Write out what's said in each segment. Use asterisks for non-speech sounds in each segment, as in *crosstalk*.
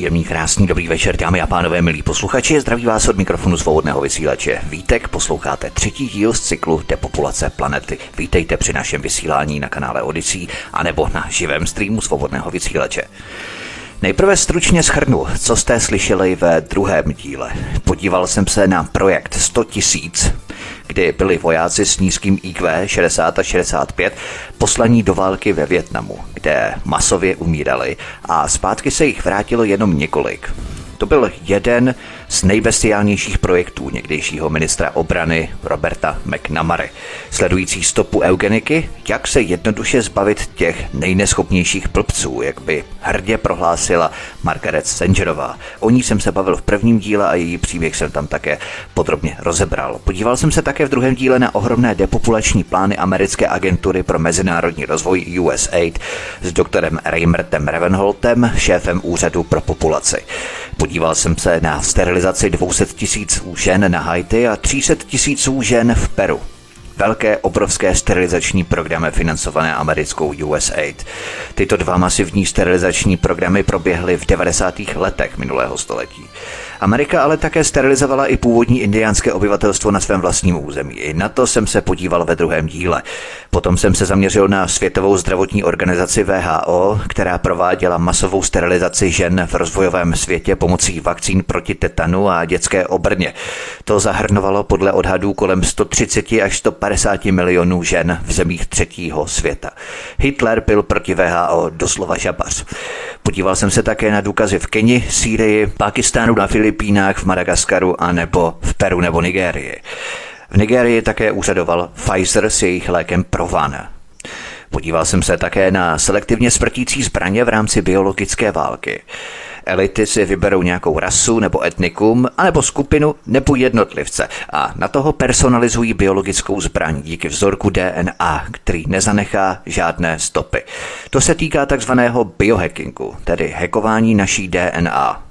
Příjemný, krásný, dobrý večer, dámy a pánové, milí posluchači. Zdraví vás od mikrofonu svobodného vysílače. Vítek, posloucháte třetí díl z cyklu Depopulace planety. Vítejte při našem vysílání na kanále Odyssey anebo na živém streamu svobodného vysílače. Nejprve stručně schrnu, co jste slyšeli ve druhém díle. Podíval jsem se na projekt 100 tisíc, kdy byli vojáci s nízkým IQ 60 a 65 poslaní do války ve Větnamu, kde masově umírali a zpátky se jich vrátilo jenom několik. To byl jeden z nejbestiálnějších projektů někdejšího ministra obrany Roberta McNamary, sledující stopu eugeniky, jak se jednoduše zbavit těch nejneschopnějších blbců, jak by hrdě prohlásila Margaret Sangerová. O ní jsem se bavil v prvním díle a její příběh jsem tam také podrobně rozebral. Podíval jsem se také v druhém díle na ohromné depopulační plány americké agentury pro mezinárodní rozvoj USAID s doktorem Reimertem Ravenholtem, šéfem úřadu pro populaci. Podíval jsem se na sterilizaci 200 tisíců žen na Haiti a 300 tisíců žen v Peru velké, obrovské sterilizační programy financované americkou USAID. Tyto dva masivní sterilizační programy proběhly v 90. letech minulého století. Amerika ale také sterilizovala i původní indiánské obyvatelstvo na svém vlastním území. I na to jsem se podíval ve druhém díle. Potom jsem se zaměřil na Světovou zdravotní organizaci VHO, která prováděla masovou sterilizaci žen v rozvojovém světě pomocí vakcín proti tetanu a dětské obrně. To zahrnovalo podle odhadů kolem 130 až 150 milionů žen v zemích třetího světa. Hitler byl proti VHO doslova žabař. Podíval jsem se také na důkazy v Keni, Sýrii, Pakistánu, na Filipínách, v Madagaskaru a nebo v Peru nebo Nigérii. V Nigérii také úřadoval Pfizer s jejich lékem Provan. Podíval jsem se také na selektivně smrtící zbraně v rámci biologické války. Elity si vyberou nějakou rasu nebo etnikum, anebo skupinu nebo jednotlivce a na toho personalizují biologickou zbraň díky vzorku DNA, který nezanechá žádné stopy. To se týká takzvaného biohackingu, tedy hackování naší DNA.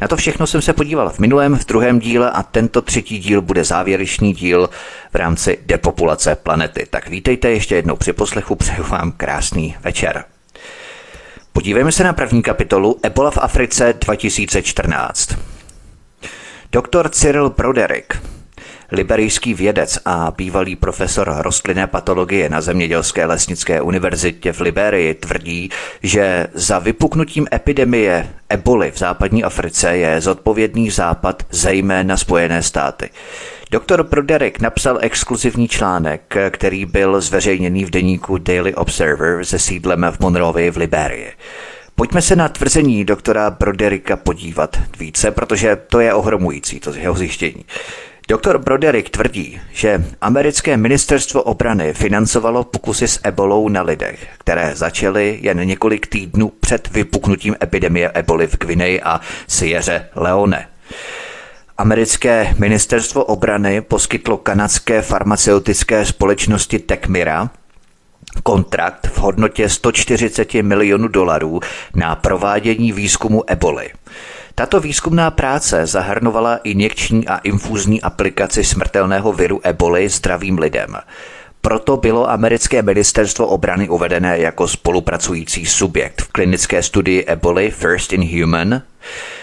Na to všechno jsem se podíval v minulém, v druhém díle a tento třetí díl bude závěrečný díl v rámci depopulace planety. Tak vítejte ještě jednou při poslechu, přeju vám krásný večer. Podívejme se na první kapitolu Ebola v Africe 2014. Doktor Cyril Broderick, liberijský vědec a bývalý profesor rostlinné patologie na Zemědělské lesnické univerzitě v Liberii tvrdí, že za vypuknutím epidemie eboli v západní Africe je zodpovědný západ, zejména Spojené státy. Doktor Broderick napsal exkluzivní článek, který byl zveřejněný v deníku Daily Observer se sídlem v Monrovii v Liberii. Pojďme se na tvrzení doktora Brodericka podívat více, protože to je ohromující, to jeho zjištění. Doktor Broderick tvrdí, že americké ministerstvo obrany financovalo pokusy s ebolou na lidech, které začaly jen několik týdnů před vypuknutím epidemie eboli v Gvineji a Sierra Leone. Americké ministerstvo obrany poskytlo kanadské farmaceutické společnosti Tecmira kontrakt v hodnotě 140 milionů dolarů na provádění výzkumu eboli. Tato výzkumná práce zahrnovala injekční a infuzní aplikaci smrtelného viru eboli zdravým lidem. Proto bylo americké ministerstvo obrany uvedené jako spolupracující subjekt v klinické studii eboli First in Human,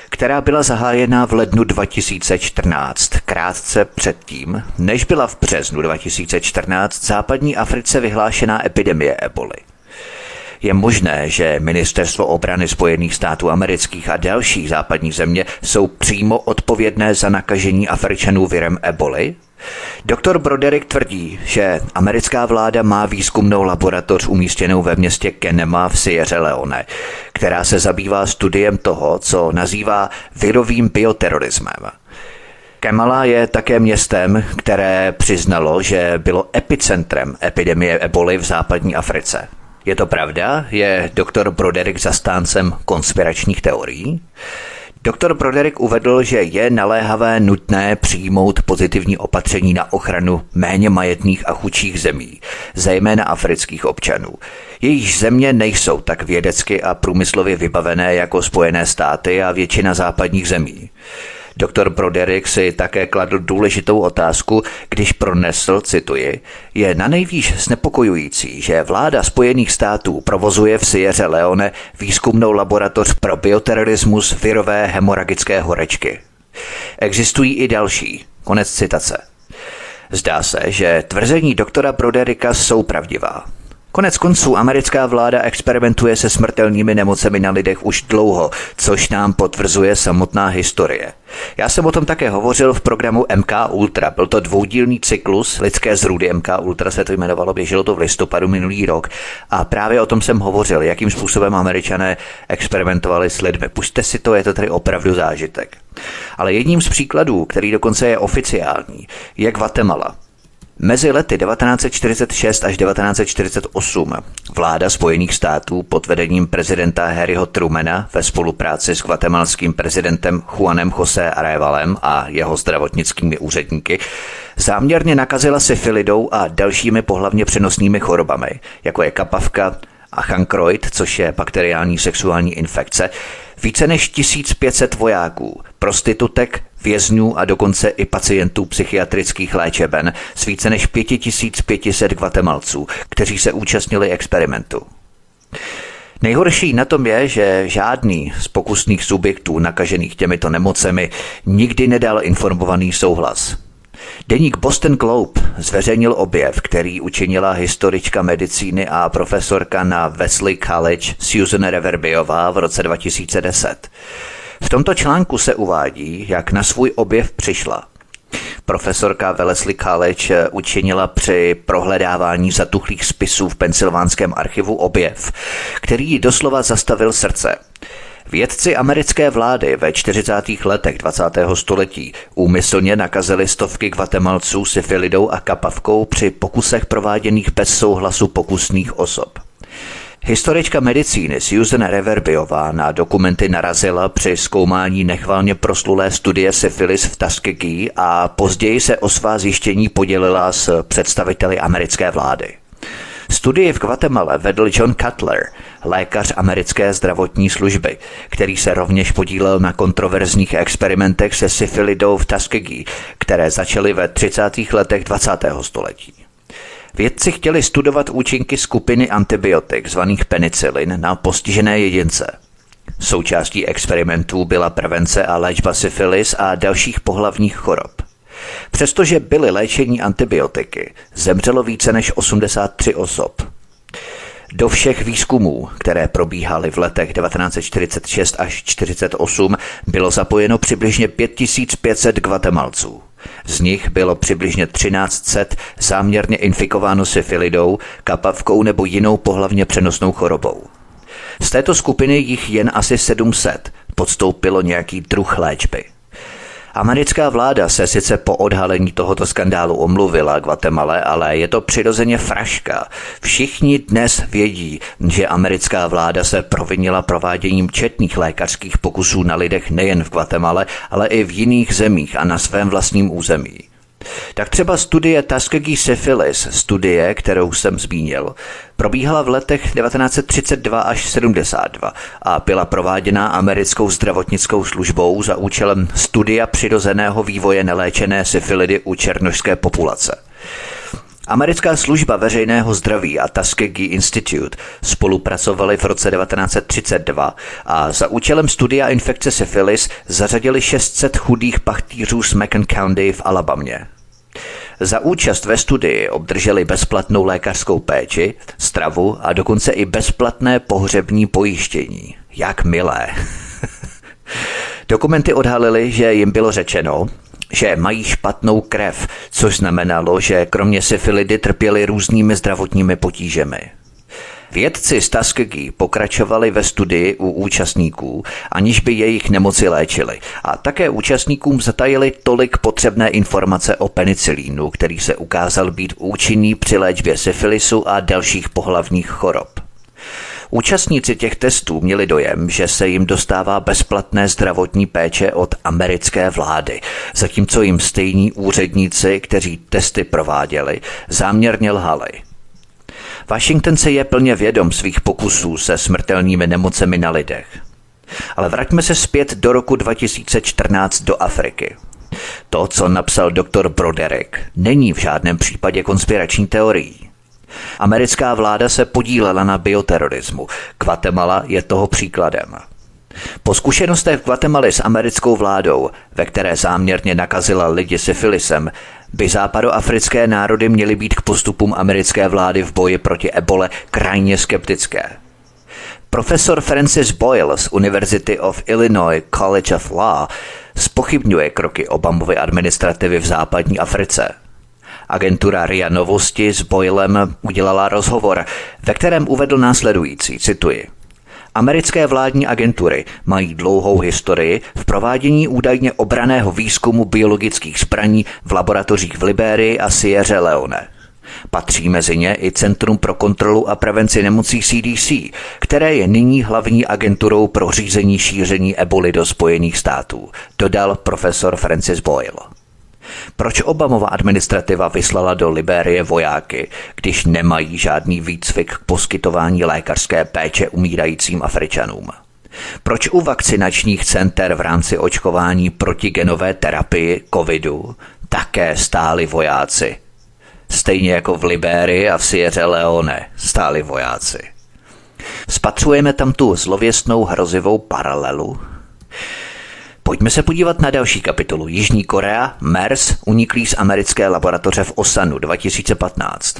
která byla zahájena v lednu 2014, krátce předtím, než byla v březnu 2014 západní Africe vyhlášená epidemie eboli. Je možné, že Ministerstvo obrany Spojených států amerických a další západní země jsou přímo odpovědné za nakažení Afričanů virem eboli? Doktor Broderick tvrdí, že americká vláda má výzkumnou laboratoř umístěnou ve městě Kenema v Sierra Leone, která se zabývá studiem toho, co nazývá virovým bioterorismem. Kemala je také městem, které přiznalo, že bylo epicentrem epidemie eboli v západní Africe. Je to pravda? Je doktor Broderick zastáncem konspiračních teorií? Doktor Broderick uvedl, že je naléhavé nutné přijmout pozitivní opatření na ochranu méně majetných a chudších zemí, zejména afrických občanů. Jejíž země nejsou tak vědecky a průmyslově vybavené jako Spojené státy a většina západních zemí. Doktor Broderick si také kladl důležitou otázku, když pronesl, cituji, je na nejvýš znepokojující, že vláda Spojených států provozuje v Sierra Leone výzkumnou laboratoř pro bioterorismus virové hemoragické horečky. Existují i další. Konec citace. Zdá se, že tvrzení doktora Broderika jsou pravdivá. Konec konců americká vláda experimentuje se smrtelnými nemocemi na lidech už dlouho, což nám potvrzuje samotná historie. Já jsem o tom také hovořil v programu MK Ultra. Byl to dvoudílný cyklus lidské zrůdy MK Ultra se to jmenovalo, běželo to v listopadu minulý rok. A právě o tom jsem hovořil, jakým způsobem američané experimentovali s lidmi. Puste si to, je to tady opravdu zážitek. Ale jedním z příkladů, který dokonce je oficiální, je Guatemala. Mezi lety 1946 až 1948 vláda Spojených států pod vedením prezidenta Harryho Trumana ve spolupráci s guatemalským prezidentem Juanem José Arevalem a jeho zdravotnickými úředníky záměrně nakazila syfilidou a dalšími pohlavně přenosnými chorobami, jako je kapavka a chankroid, což je bakteriální sexuální infekce, více než 1500 vojáků, prostitutek, vězňů a dokonce i pacientů psychiatrických léčeben s více než 5500 Guatemalců, kteří se účastnili experimentu. Nejhorší na tom je, že žádný z pokusných subjektů nakažených těmito nemocemi nikdy nedal informovaný souhlas. Deník Boston Globe zveřejnil objev, který učinila historička medicíny a profesorka na Wesley College Susan Reverbiová v roce 2010. V tomto článku se uvádí, jak na svůj objev přišla. Profesorka Wellesley College učinila při prohledávání zatuchlých spisů v pensylvánském archivu objev, který doslova zastavil srdce. Vědci americké vlády ve 40. letech 20. století úmyslně nakazili stovky Guatemalců syfilidou a kapavkou při pokusech prováděných bez souhlasu pokusných osob. Historička medicíny Susan Reverbiová na dokumenty narazila při zkoumání nechvalně proslulé studie syfilis v Tuskegee a později se o svá zjištění podělila s představiteli americké vlády. Studii v Guatemala vedl John Cutler, lékař americké zdravotní služby, který se rovněž podílel na kontroverzních experimentech se syfilidou v Tuskegee, které začaly ve 30. letech 20. století. Vědci chtěli studovat účinky skupiny antibiotik zvaných penicillin na postižené jedince. Součástí experimentů byla prevence a léčba syfilis a dalších pohlavních chorob. Přestože byly léčení antibiotiky, zemřelo více než 83 osob. Do všech výzkumů, které probíhaly v letech 1946 až 1948, bylo zapojeno přibližně 5500 Guatemalců. Z nich bylo přibližně 1300 záměrně infikováno syfilidou, kapavkou nebo jinou pohlavně přenosnou chorobou. Z této skupiny jich jen asi 700 podstoupilo nějaký druh léčby. Americká vláda se sice po odhalení tohoto skandálu omluvila Guatemala, ale je to přirozeně fraška. Všichni dnes vědí, že americká vláda se provinila prováděním četných lékařských pokusů na lidech nejen v Guatemala, ale i v jiných zemích a na svém vlastním území. Tak třeba studie Tuskegee syphilis, studie, kterou jsem zmínil, probíhala v letech 1932 až 72 a byla prováděna americkou zdravotnickou službou za účelem studia přirozeného vývoje neléčené syfilidy u černožské populace. Americká služba veřejného zdraví a Tuskegee Institute spolupracovali v roce 1932 a za účelem studia infekce syfilis zařadili 600 chudých pachtýřů z Macon County v Alabamě. Za účast ve studii obdrželi bezplatnou lékařskou péči, stravu a dokonce i bezplatné pohřební pojištění. Jak milé. *laughs* Dokumenty odhalily, že jim bylo řečeno, že mají špatnou krev, což znamenalo, že kromě syfilidy trpěli různými zdravotními potížemi. Vědci z Tuskegee pokračovali ve studii u účastníků, aniž by jejich nemoci léčili a také účastníkům zatajili tolik potřebné informace o penicilínu, který se ukázal být účinný při léčbě syfilisu a dalších pohlavních chorob. Účastníci těch testů měli dojem, že se jim dostává bezplatné zdravotní péče od americké vlády, zatímco jim stejní úředníci, kteří testy prováděli, záměrně lhali. Washington se je plně vědom svých pokusů se smrtelnými nemocemi na lidech. Ale vraťme se zpět do roku 2014 do Afriky. To, co napsal doktor Broderick, není v žádném případě konspirační teorií. Americká vláda se podílela na bioterorismu. Guatemala je toho příkladem. Po zkušenostech v Guatemala s americkou vládou, ve které záměrně nakazila lidi syfilisem, by západoafrické národy měly být k postupům americké vlády v boji proti ebole krajně skeptické. Profesor Francis Boyle z University of Illinois College of Law spochybňuje kroky Obamovy administrativy v západní Africe. Agentura RIA Novosti s Boylem udělala rozhovor, ve kterém uvedl následující, cituji. Americké vládní agentury mají dlouhou historii v provádění údajně obraného výzkumu biologických zbraní v laboratořích v Libérii a Sierra Leone. Patří mezi ně i Centrum pro kontrolu a prevenci nemocí CDC, které je nyní hlavní agenturou pro řízení šíření eboli do Spojených států, dodal profesor Francis Boyle. Proč Obamova administrativa vyslala do Libérie vojáky, když nemají žádný výcvik k poskytování lékařské péče umírajícím Afričanům? Proč u vakcinačních center v rámci očkování proti genové terapii covidu také stáli vojáci? Stejně jako v Libérii a v Sierra Leone stáli vojáci. Spatřujeme tam tu zlověstnou hrozivou paralelu. Pojďme se podívat na další kapitolu. Jižní Korea, MERS, uniklý z americké laboratoře v Osanu 2015.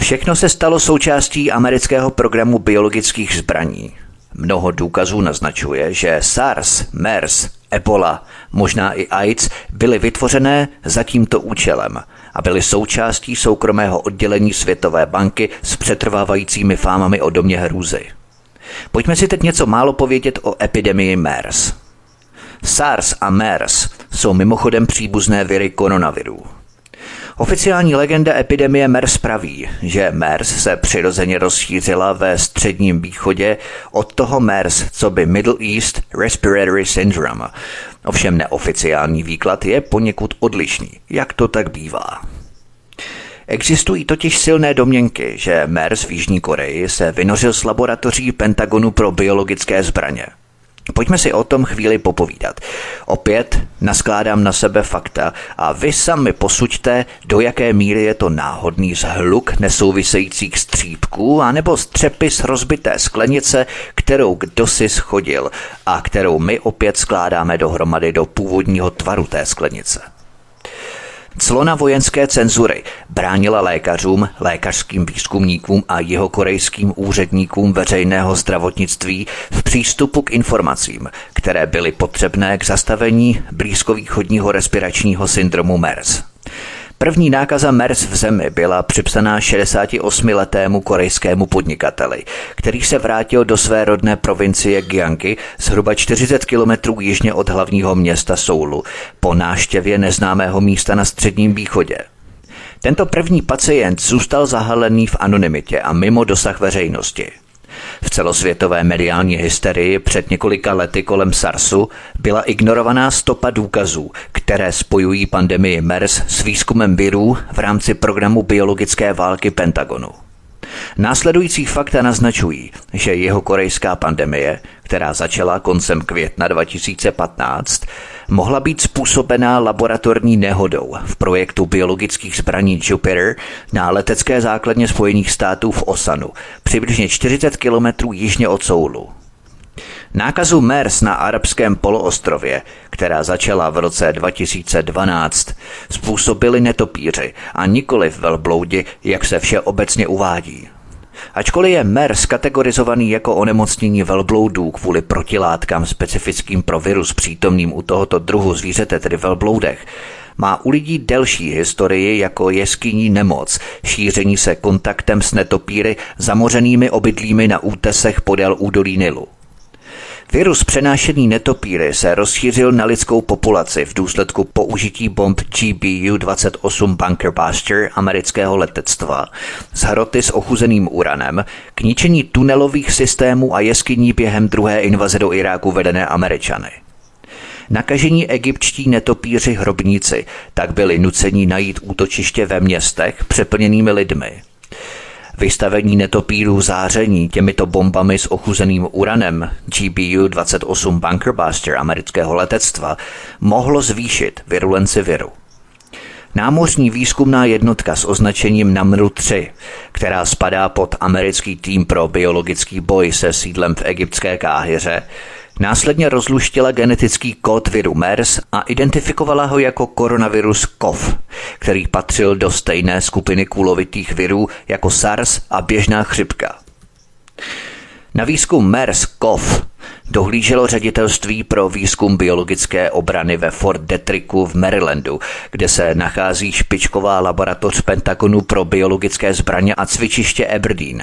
Všechno se stalo součástí amerického programu biologických zbraní. Mnoho důkazů naznačuje, že SARS, MERS, Ebola, možná i AIDS byly vytvořené za tímto účelem a byly součástí soukromého oddělení Světové banky s přetrvávajícími fámami o domě hrůzy. Pojďme si teď něco málo povědět o epidemii MERS. SARS a MERS jsou mimochodem příbuzné viry koronavirů. Oficiální legenda epidemie MERS praví, že MERS se přirozeně rozšířila ve středním východě od toho MERS, co by Middle East Respiratory Syndrome. Ovšem neoficiální výklad je poněkud odlišný, jak to tak bývá. Existují totiž silné domněnky, že MERS v Jižní Koreji se vynořil z laboratoří Pentagonu pro biologické zbraně – Pojďme si o tom chvíli popovídat. Opět naskládám na sebe fakta a vy sami posuďte, do jaké míry je to náhodný zhluk nesouvisejících střípků anebo střepy z rozbité sklenice, kterou kdo si schodil a kterou my opět skládáme dohromady do původního tvaru té sklenice. Clona vojenské cenzury bránila lékařům, lékařským výzkumníkům a jeho korejským úředníkům veřejného zdravotnictví v přístupu k informacím, které byly potřebné k zastavení blízkovýchodního respiračního syndromu MERS. První nákaza MERS v zemi byla připsaná 68-letému korejskému podnikateli, který se vrátil do své rodné provincie Gyeonggi zhruba 40 kilometrů jižně od hlavního města Soulu po náštěvě neznámého místa na středním východě. Tento první pacient zůstal zahalený v anonymitě a mimo dosah veřejnosti. V celosvětové mediální hysterii před několika lety kolem SARSu byla ignorovaná stopa důkazů, které spojují pandemii MERS s výzkumem virů v rámci programu biologické války Pentagonu. Následující fakta naznačují, že jeho korejská pandemie, která začala koncem května 2015, mohla být způsobená laboratorní nehodou v projektu biologických zbraní Jupiter na letecké základně Spojených států v Osanu, přibližně 40 kilometrů jižně od Soulu. Nákazu MERS na arabském poloostrově, která začala v roce 2012, způsobili netopíři a nikoli velbloudi, jak se vše obecně uvádí. Ačkoliv je MERS kategorizovaný jako onemocnění velbloudů kvůli protilátkám specifickým pro virus přítomným u tohoto druhu zvířete, tedy velbloudech, má u lidí delší historii jako jeskyní nemoc, šíření se kontaktem s netopíry zamořenými obydlími na útesech podél údolí Nilu. Virus přenášený netopíry se rozšířil na lidskou populaci v důsledku použití bomb GBU-28 Bunker Buster amerického letectva z hroty s ochuzeným uranem k ničení tunelových systémů a jeskyní během druhé invaze do Iráku vedené Američany. Nakažení egyptští netopíři hrobníci tak byli nuceni najít útočiště ve městech přeplněnými lidmi – Vystavení netopírů záření těmito bombami s ochuzeným uranem GBU-28 Bunkerbuster amerického letectva mohlo zvýšit virulenci viru. Námořní výzkumná jednotka s označením NAMRU 3, která spadá pod americký tým pro biologický boj se sídlem v egyptské Káhyře, Následně rozluštila genetický kód viru MERS a identifikovala ho jako koronavirus COV, který patřil do stejné skupiny kulovitých virů jako SARS a běžná chřipka. Na výzkum MERS-CoV dohlíželo ředitelství pro výzkum biologické obrany ve Fort Detricku v Marylandu, kde se nachází špičková laboratoř Pentagonu pro biologické zbraně a cvičiště Aberdeen.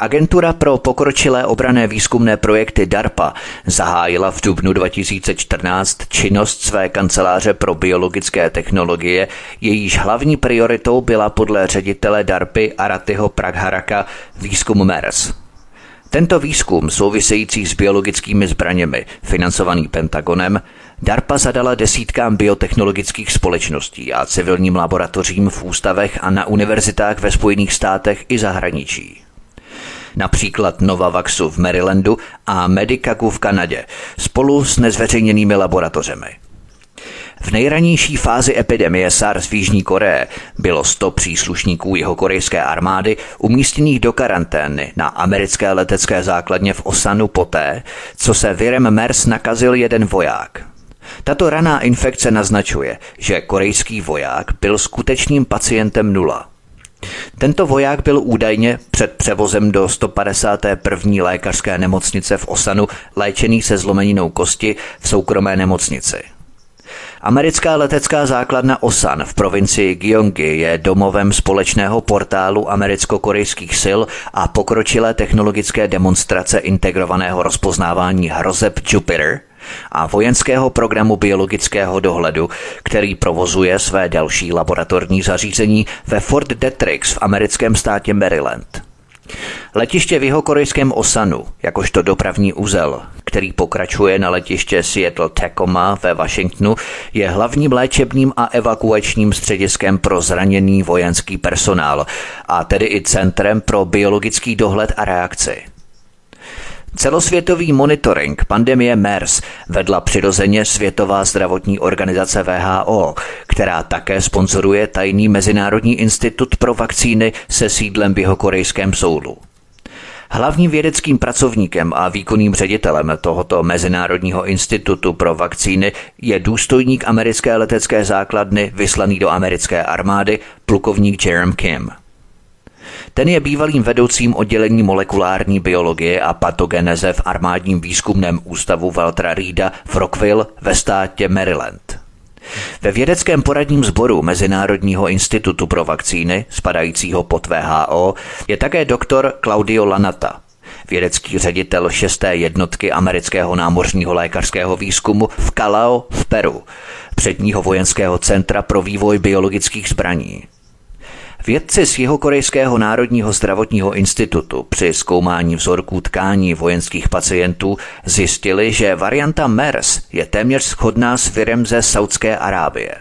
Agentura pro pokročilé obrané výzkumné projekty DARPA zahájila v dubnu 2014 činnost své kanceláře pro biologické technologie, jejíž hlavní prioritou byla podle ředitele DARPy Aratyho Pragharaka výzkum MERS. Tento výzkum související s biologickými zbraněmi, financovaný Pentagonem, DARPA zadala desítkám biotechnologických společností a civilním laboratořím v ústavech a na univerzitách ve Spojených státech i zahraničí například Novavaxu v Marylandu a Medicagu v Kanadě, spolu s nezveřejněnými laboratořemi. V nejranější fázi epidemie SARS v Jižní Koreje bylo 100 příslušníků jeho korejské armády umístěných do karantény na americké letecké základně v Osanu poté, co se virem MERS nakazil jeden voják. Tato raná infekce naznačuje, že korejský voják byl skutečným pacientem nula. Tento voják byl údajně před převozem do 151. lékařské nemocnice v Osanu léčený se zlomeninou kosti v soukromé nemocnici. Americká letecká základna Osan v provincii Gyeonggi je domovem společného portálu americko-korejských sil a pokročilé technologické demonstrace integrovaného rozpoznávání hrozeb Jupiter – a vojenského programu biologického dohledu, který provozuje své další laboratorní zařízení ve Fort Detrix v americkém státě Maryland. Letiště v jeho korejském Osanu, jakožto dopravní úzel, který pokračuje na letiště Seattle Tacoma ve Washingtonu, je hlavním léčebným a evakuačním střediskem pro zraněný vojenský personál a tedy i centrem pro biologický dohled a reakci. Celosvětový monitoring pandemie MERS vedla přirozeně Světová zdravotní organizace VHO, která také sponzoruje tajný Mezinárodní institut pro vakcíny se sídlem v jeho korejském soulu. Hlavním vědeckým pracovníkem a výkonným ředitelem tohoto Mezinárodního institutu pro vakcíny je důstojník americké letecké základny vyslaný do americké armády plukovník Jerem Kim. Ten je bývalým vedoucím oddělení molekulární biologie a patogeneze v armádním výzkumném ústavu Waltera Reeda v Rockville ve státě Maryland. Ve vědeckém poradním sboru Mezinárodního institutu pro vakcíny, spadajícího pod VHO, je také doktor Claudio Lanata, vědecký ředitel šesté jednotky amerického námořního lékařského výzkumu v Calao v Peru, předního vojenského centra pro vývoj biologických zbraní. Vědci z jeho korejského národního zdravotního institutu při zkoumání vzorků tkání vojenských pacientů zjistili, že varianta MERS je téměř shodná s virem ze Saudské Arábie.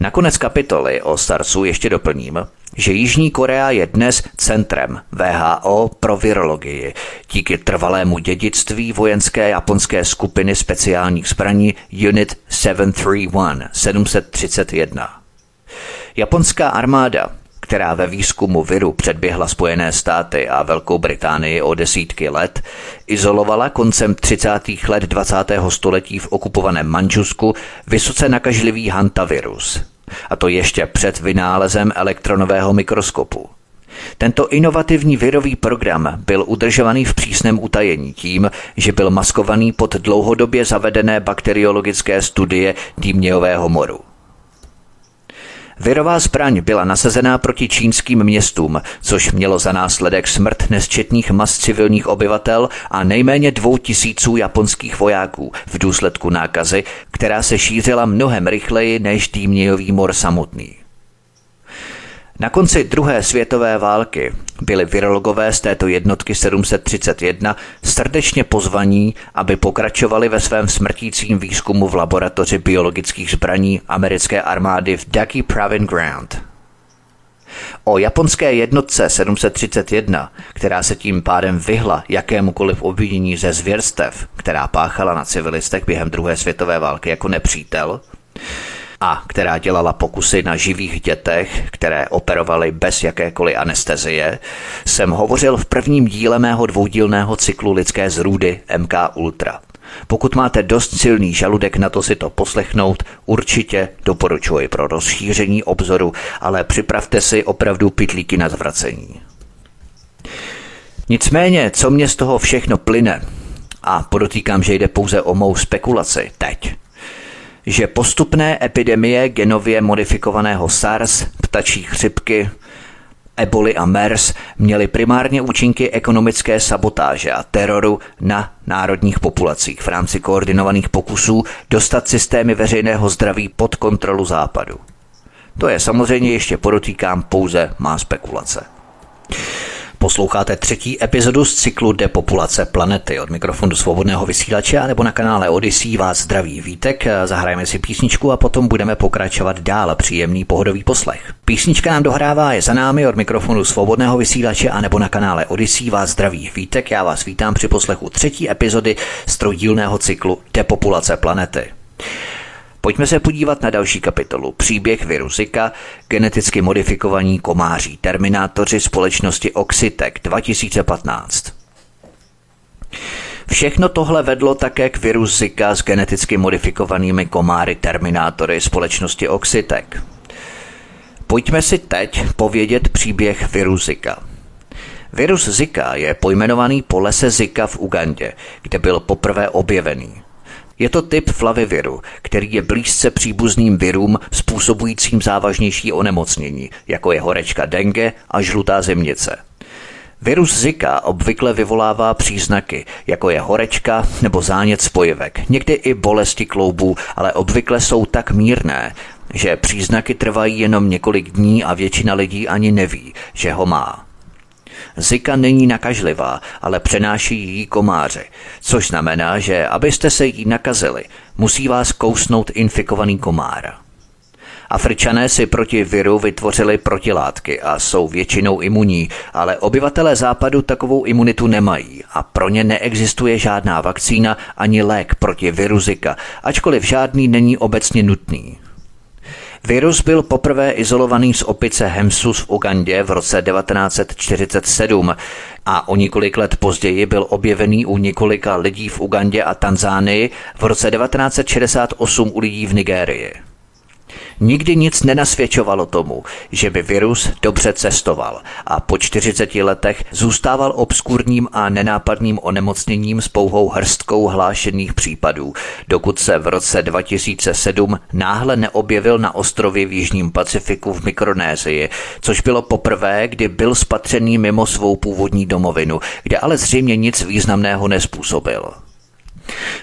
Nakonec kapitoly o SARSu ještě doplním, že Jižní Korea je dnes centrem VHO pro virologii díky trvalému dědictví vojenské japonské skupiny speciálních zbraní Unit 731 731. Japonská armáda, která ve výzkumu viru předběhla Spojené státy a Velkou Británii o desítky let, izolovala koncem 30. let 20. století v okupovaném Manžusku vysoce nakažlivý hantavirus. A to ještě před vynálezem elektronového mikroskopu. Tento inovativní virový program byl udržovaný v přísném utajení tím, že byl maskovaný pod dlouhodobě zavedené bakteriologické studie dýmnějového moru. Virová zbraň byla nasazená proti čínským městům, což mělo za následek smrt nesčetných mas civilních obyvatel a nejméně dvou tisíců japonských vojáků v důsledku nákazy, která se šířila mnohem rychleji než Dýmnějový mor samotný. Na konci druhé světové války byli virologové z této jednotky 731 srdečně pozvaní, aby pokračovali ve svém smrtícím výzkumu v laboratoři biologických zbraní americké armády v Ducky Proving Ground. O japonské jednotce 731, která se tím pádem vyhla jakémukoliv obvinění ze zvěrstev, která páchala na civilistech během druhé světové války jako nepřítel, a která dělala pokusy na živých dětech, které operovaly bez jakékoliv anestezie, jsem hovořil v prvním díle mého dvoudílného cyklu lidské zrůdy MK Ultra. Pokud máte dost silný žaludek na to si to poslechnout, určitě doporučuji pro rozšíření obzoru, ale připravte si opravdu pitlíky na zvracení. Nicméně, co mě z toho všechno plyne, a podotýkám, že jde pouze o mou spekulaci teď, že postupné epidemie genově modifikovaného SARS, ptačí chřipky, eboli a MERS měly primárně účinky ekonomické sabotáže a teroru na národních populacích v rámci koordinovaných pokusů dostat systémy veřejného zdraví pod kontrolu západu. To je samozřejmě ještě podotýkám pouze má spekulace. Posloucháte třetí epizodu z cyklu Depopulace planety od mikrofonu svobodného vysílače nebo na kanále Odyssey vás zdraví vítek. Zahrajeme si písničku a potom budeme pokračovat dál. Příjemný pohodový poslech. Písnička nám dohrává je za námi od mikrofonu svobodného vysílače nebo na kanále Odyssey vás zdraví vítek. Já vás vítám při poslechu třetí epizody z trojdílného cyklu Depopulace planety. Pojďme se podívat na další kapitolu. Příběh viru Zika, geneticky modifikovaní komáří, terminátoři společnosti Oxitec 2015. Všechno tohle vedlo také k viru Zika s geneticky modifikovanými komáry terminátory společnosti Oxitec. Pojďme si teď povědět příběh viru Zika. Virus Zika je pojmenovaný po lese Zika v Ugandě, kde byl poprvé objevený. Je to typ flaviviru, který je blízce příbuzným virům způsobujícím závažnější onemocnění, jako je horečka dengue a žlutá zimnice. Virus Zika obvykle vyvolává příznaky, jako je horečka nebo zánět spojivek, někdy i bolesti kloubů, ale obvykle jsou tak mírné, že příznaky trvají jenom několik dní a většina lidí ani neví, že ho má. Zika není nakažlivá, ale přenáší jí komáře, což znamená, že abyste se jí nakazili, musí vás kousnout infikovaný komár. Afričané si proti viru vytvořili protilátky a jsou většinou imunní, ale obyvatelé západu takovou imunitu nemají a pro ně neexistuje žádná vakcína ani lék proti viru Zika, ačkoliv žádný není obecně nutný. Virus byl poprvé izolovaný z opice Hemsus v Ugandě v roce 1947 a o několik let později byl objevený u několika lidí v Ugandě a Tanzánii v roce 1968 u lidí v Nigérii. Nikdy nic nenasvědčovalo tomu, že by virus dobře cestoval a po 40 letech zůstával obskurním a nenápadným onemocněním s pouhou hrstkou hlášených případů, dokud se v roce 2007 náhle neobjevil na ostrově v Jižním Pacifiku v Mikronézii, což bylo poprvé, kdy byl spatřený mimo svou původní domovinu, kde ale zřejmě nic významného nespůsobil.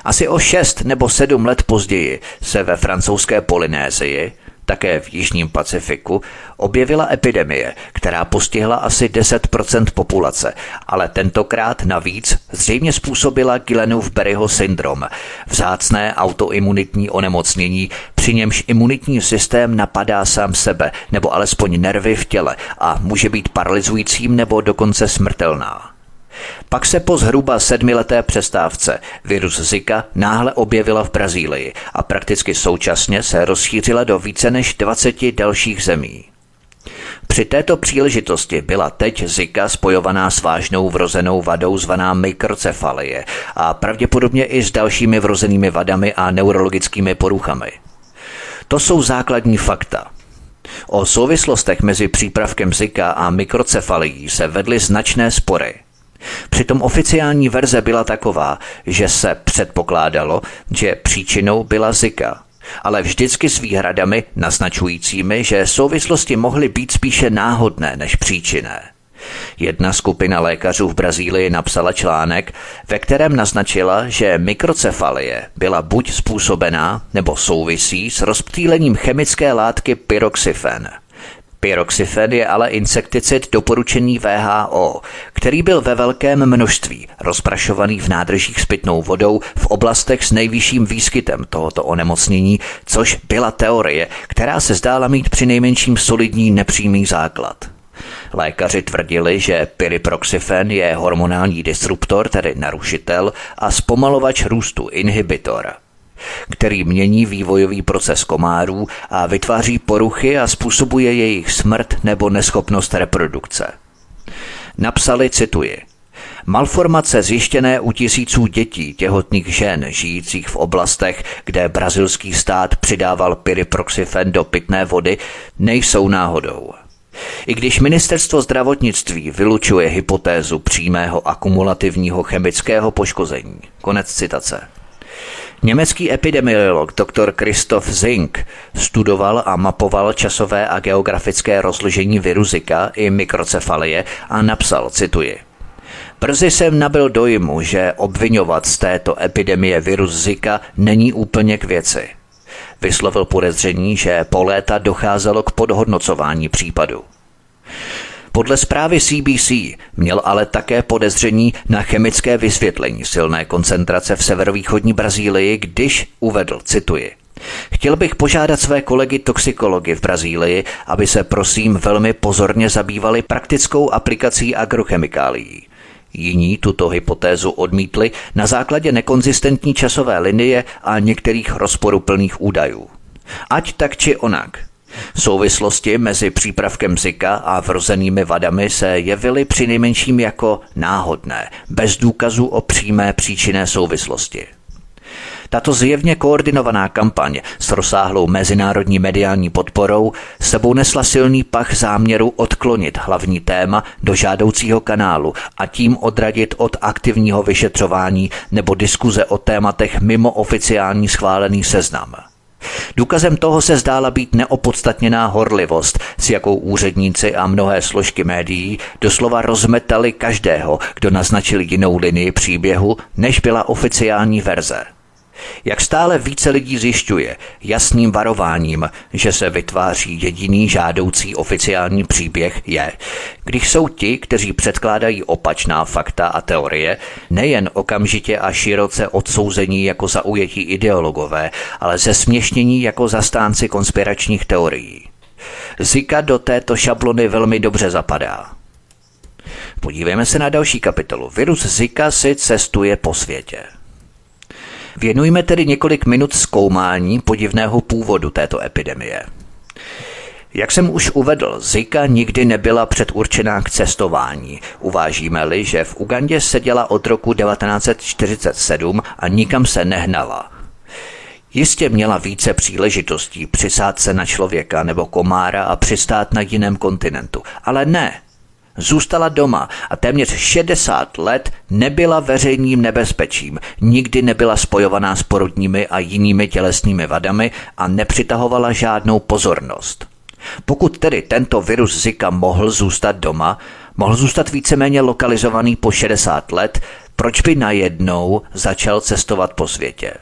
Asi o šest nebo sedm let později se ve francouzské Polynézii, také v Jižním Pacifiku, objevila epidemie, která postihla asi 10% populace, ale tentokrát navíc zřejmě způsobila Guillainov-Berryho syndrom, vzácné autoimunitní onemocnění, při němž imunitní systém napadá sám sebe nebo alespoň nervy v těle a může být paralyzujícím nebo dokonce smrtelná. Pak se po zhruba sedmileté přestávce virus Zika náhle objevila v Brazílii a prakticky současně se rozšířila do více než 20 dalších zemí. Při této příležitosti byla teď Zika spojovaná s vážnou vrozenou vadou zvaná mikrocefalie a pravděpodobně i s dalšími vrozenými vadami a neurologickými poruchami. To jsou základní fakta. O souvislostech mezi přípravkem Zika a mikrocefalií se vedly značné spory – Přitom oficiální verze byla taková, že se předpokládalo, že příčinou byla Zika. ale vždycky s výhradami naznačujícími, že souvislosti mohly být spíše náhodné než příčinné. Jedna skupina lékařů v Brazílii napsala článek, ve kterém naznačila, že mikrocefalie byla buď způsobená nebo souvisí s rozptýlením chemické látky pyroxyfen – Pyroxyfen je ale insekticid doporučený VHO, který byl ve velkém množství rozprašovaný v nádržích s pitnou vodou v oblastech s nejvyšším výskytem tohoto onemocnění, což byla teorie, která se zdála mít při nejmenším solidní nepřímý základ. Lékaři tvrdili, že pyriproxyfen je hormonální disruptor, tedy narušitel, a zpomalovač růstu, inhibitor – který mění vývojový proces komárů a vytváří poruchy a způsobuje jejich smrt nebo neschopnost reprodukce. Napsali, cituji, Malformace zjištěné u tisíců dětí, těhotných žen, žijících v oblastech, kde brazilský stát přidával pyriproxifen do pitné vody, nejsou náhodou. I když ministerstvo zdravotnictví vylučuje hypotézu přímého akumulativního chemického poškození. Konec citace. Německý epidemiolog dr. Christoph Zink studoval a mapoval časové a geografické rozložení viru Zika i mikrocefalie a napsal, cituji, Brzy jsem nabil dojmu, že obvinovat z této epidemie virus Zika není úplně k věci. Vyslovil podezření, že po léta docházelo k podhodnocování případu. Podle zprávy CBC měl ale také podezření na chemické vysvětlení silné koncentrace v severovýchodní Brazílii, když uvedl, cituji, Chtěl bych požádat své kolegy toxikology v Brazílii, aby se prosím velmi pozorně zabývali praktickou aplikací agrochemikálií. Jiní tuto hypotézu odmítli na základě nekonzistentní časové linie a některých rozporuplných údajů. Ať tak či onak, Souvislosti mezi přípravkem Zika a vrozenými vadami se jevily při nejmenším jako náhodné, bez důkazů o přímé příčinné souvislosti. Tato zjevně koordinovaná kampaň s rozsáhlou mezinárodní mediální podporou sebou nesla silný pach záměru odklonit hlavní téma do žádoucího kanálu a tím odradit od aktivního vyšetřování nebo diskuze o tématech mimo oficiální schválený seznam. Důkazem toho se zdála být neopodstatněná horlivost, s jakou úředníci a mnohé složky médií doslova rozmetali každého, kdo naznačil jinou linii příběhu, než byla oficiální verze. Jak stále více lidí zjišťuje jasným varováním, že se vytváří jediný žádoucí oficiální příběh je, když jsou ti, kteří předkládají opačná fakta a teorie, nejen okamžitě a široce odsouzení jako zaujetí ideologové, ale zesměšnění jako zastánci konspiračních teorií. Zika do této šablony velmi dobře zapadá. Podívejme se na další kapitolu. Virus Zika si cestuje po světě. Věnujme tedy několik minut zkoumání podivného původu této epidemie. Jak jsem už uvedl, Zika nikdy nebyla předurčená k cestování. Uvážíme-li, že v Ugandě seděla od roku 1947 a nikam se nehnala. Jistě měla více příležitostí přisát se na člověka nebo komára a přistát na jiném kontinentu, ale ne, Zůstala doma a téměř 60 let nebyla veřejným nebezpečím, nikdy nebyla spojovaná s porodními a jinými tělesnými vadami a nepřitahovala žádnou pozornost. Pokud tedy tento virus Zika mohl zůstat doma, mohl zůstat víceméně lokalizovaný po 60 let, proč by najednou začal cestovat po světě?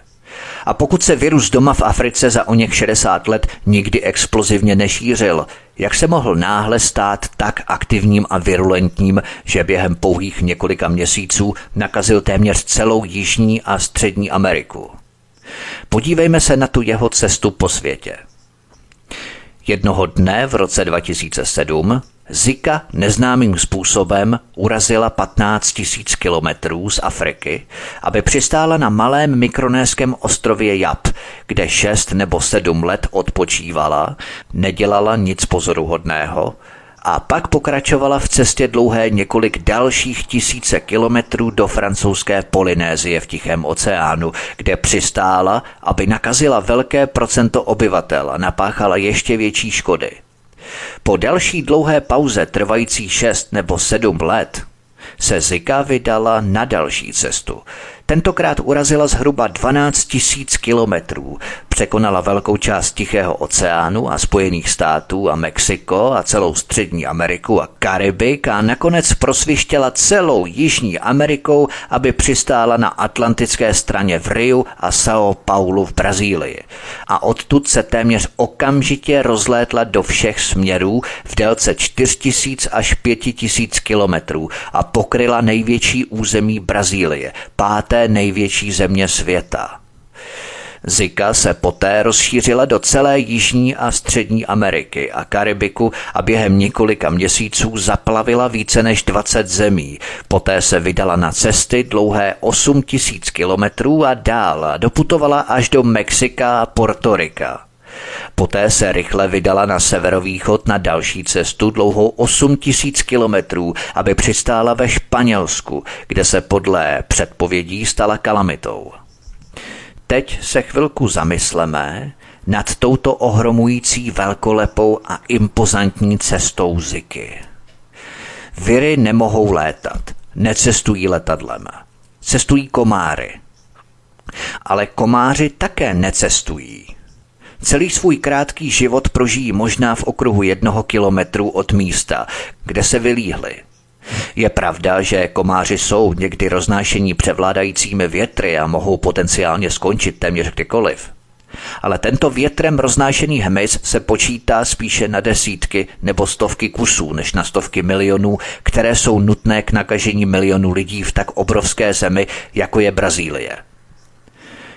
A pokud se virus doma v Africe za o něch 60 let nikdy explozivně nešířil, jak se mohl náhle stát tak aktivním a virulentním, že během pouhých několika měsíců nakazil téměř celou Jižní a Střední Ameriku? Podívejme se na tu jeho cestu po světě. Jednoho dne v roce 2007 Zika neznámým způsobem urazila 15 000 kilometrů z Afriky, aby přistála na malém mikronéském ostrově Jap, kde 6 nebo 7 let odpočívala, nedělala nic pozoruhodného a pak pokračovala v cestě dlouhé několik dalších tisíce kilometrů do francouzské Polynézie v Tichém oceánu, kde přistála, aby nakazila velké procento obyvatel a napáchala ještě větší škody. Po další dlouhé pauze trvající 6 nebo 7 let se Zika vydala na další cestu. Tentokrát urazila zhruba 12 000 kilometrů, překonala velkou část Tichého oceánu a Spojených států a Mexiko a celou Střední Ameriku a Karibik a nakonec prosvištěla celou Jižní Amerikou, aby přistála na atlantické straně v Riu a São Paulo v Brazílii. A odtud se téměř okamžitě rozlétla do všech směrů v délce 4000 až 5000 kilometrů a pokryla největší území Brazílie, páté největší země světa. Zika se poté rozšířila do celé Jižní a Střední Ameriky a Karibiku a během několika měsíců zaplavila více než 20 zemí. Poté se vydala na cesty dlouhé 8 tisíc kilometrů a dál doputovala až do Mexika a Portorika. Poté se rychle vydala na severovýchod na další cestu dlouhou 8 tisíc kilometrů, aby přistála ve Španělsku, kde se podle předpovědí stala kalamitou. Teď se chvilku zamysleme nad touto ohromující velkolepou a impozantní cestou Ziky. Viry nemohou létat, necestují letadlem. Cestují komáry. Ale komáři také necestují. Celý svůj krátký život prožijí možná v okruhu jednoho kilometru od místa, kde se vylíhli. Je pravda, že komáři jsou někdy roznášení převládajícími větry a mohou potenciálně skončit téměř kdykoliv. Ale tento větrem roznášený hmyz se počítá spíše na desítky nebo stovky kusů než na stovky milionů, které jsou nutné k nakažení milionů lidí v tak obrovské zemi, jako je Brazílie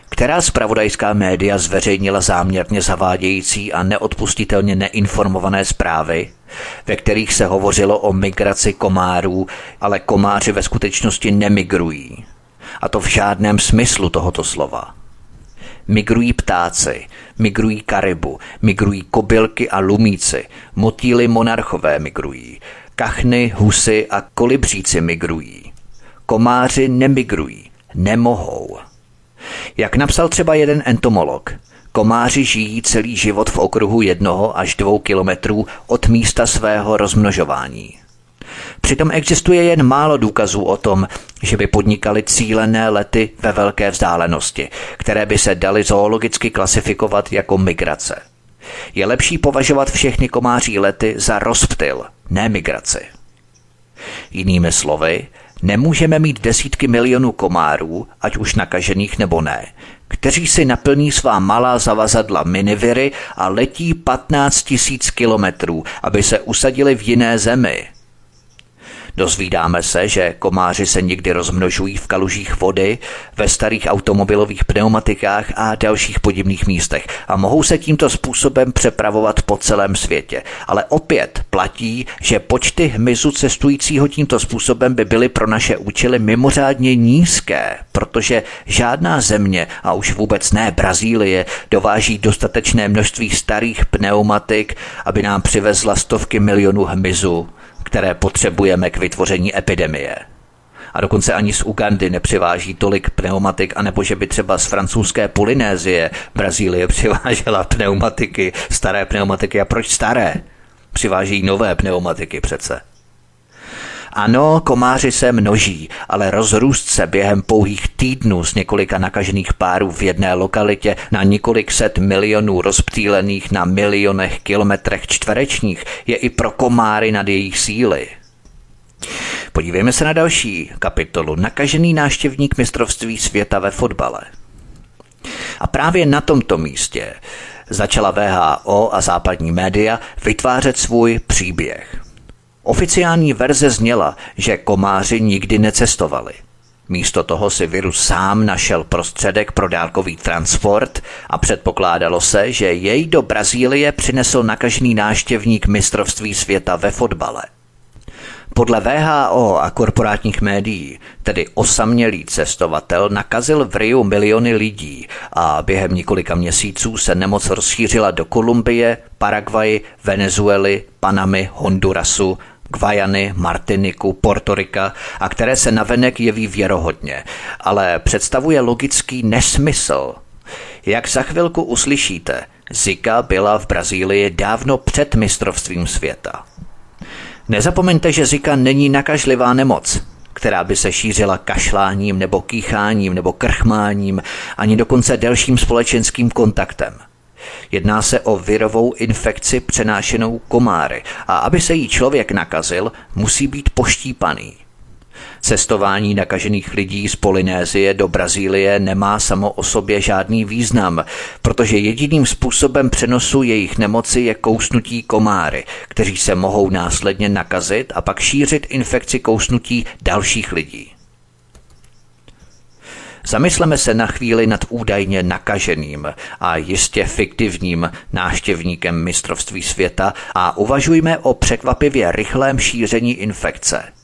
která spravodajská média zveřejnila záměrně zavádějící a neodpustitelně neinformované zprávy, ve kterých se hovořilo o migraci komárů, ale komáři ve skutečnosti nemigrují. A to v žádném smyslu tohoto slova. Migrují ptáci, migrují karibu, migrují kobylky a lumíci, motýly monarchové migrují, kachny, husy a kolibříci migrují. Komáři nemigrují, nemohou. Jak napsal třeba jeden entomolog, komáři žijí celý život v okruhu jednoho až dvou kilometrů od místa svého rozmnožování. Přitom existuje jen málo důkazů o tom, že by podnikali cílené lety ve velké vzdálenosti, které by se daly zoologicky klasifikovat jako migrace. Je lepší považovat všechny komáří lety za rozptyl, ne migraci. Jinými slovy, Nemůžeme mít desítky milionů komárů, ať už nakažených nebo ne, kteří si naplní svá malá zavazadla miniviry a letí 15 tisíc kilometrů, aby se usadili v jiné zemi – Dozvídáme se, že komáři se někdy rozmnožují v kalužích vody, ve starých automobilových pneumatikách a dalších podivných místech a mohou se tímto způsobem přepravovat po celém světě. Ale opět platí, že počty hmyzu cestujícího tímto způsobem by byly pro naše účely mimořádně nízké, protože žádná země, a už vůbec ne Brazílie, dováží dostatečné množství starých pneumatik, aby nám přivezla stovky milionů hmyzu které potřebujeme k vytvoření epidemie. A dokonce ani z Ugandy nepřiváží tolik pneumatik, anebo že by třeba z francouzské Polynézie Brazílie *laughs* přivážela pneumatiky, staré pneumatiky. A proč staré? Přiváží nové pneumatiky přece. Ano, komáři se množí, ale rozrůst se během pouhých týdnů z několika nakažených párů v jedné lokalitě na několik set milionů rozptýlených na milionech kilometrech čtverečních je i pro komáry nad jejich síly. Podívejme se na další kapitolu. Nakažený náštěvník mistrovství světa ve fotbale. A právě na tomto místě začala VHO a západní média vytvářet svůj příběh. Oficiální verze zněla, že komáři nikdy necestovali. Místo toho si virus sám našel prostředek pro dálkový transport a předpokládalo se, že jej do Brazílie přinesl nakažný náštěvník mistrovství světa ve fotbale. Podle VHO a korporátních médií, tedy osamělý cestovatel, nakazil v Riu miliony lidí a během několika měsíců se nemoc rozšířila do Kolumbie, Paraguay, Venezuely, Panamy, Hondurasu Gvajany, Martiniku, Portorika a které se navenek jeví věrohodně, ale představuje logický nesmysl. Jak za chvilku uslyšíte, Zika byla v Brazílii dávno před mistrovstvím světa. Nezapomeňte, že Zika není nakažlivá nemoc, která by se šířila kašláním nebo kýcháním nebo krchmáním, ani dokonce delším společenským kontaktem. Jedná se o virovou infekci přenášenou komáry a aby se jí člověk nakazil, musí být poštípaný. Cestování nakažených lidí z Polynézie do Brazílie nemá samo o sobě žádný význam, protože jediným způsobem přenosu jejich nemoci je kousnutí komáry, kteří se mohou následně nakazit a pak šířit infekci kousnutí dalších lidí. Zamysleme se na chvíli nad údajně nakaženým a jistě fiktivním náštěvníkem mistrovství světa a uvažujme o překvapivě rychlém šíření infekce –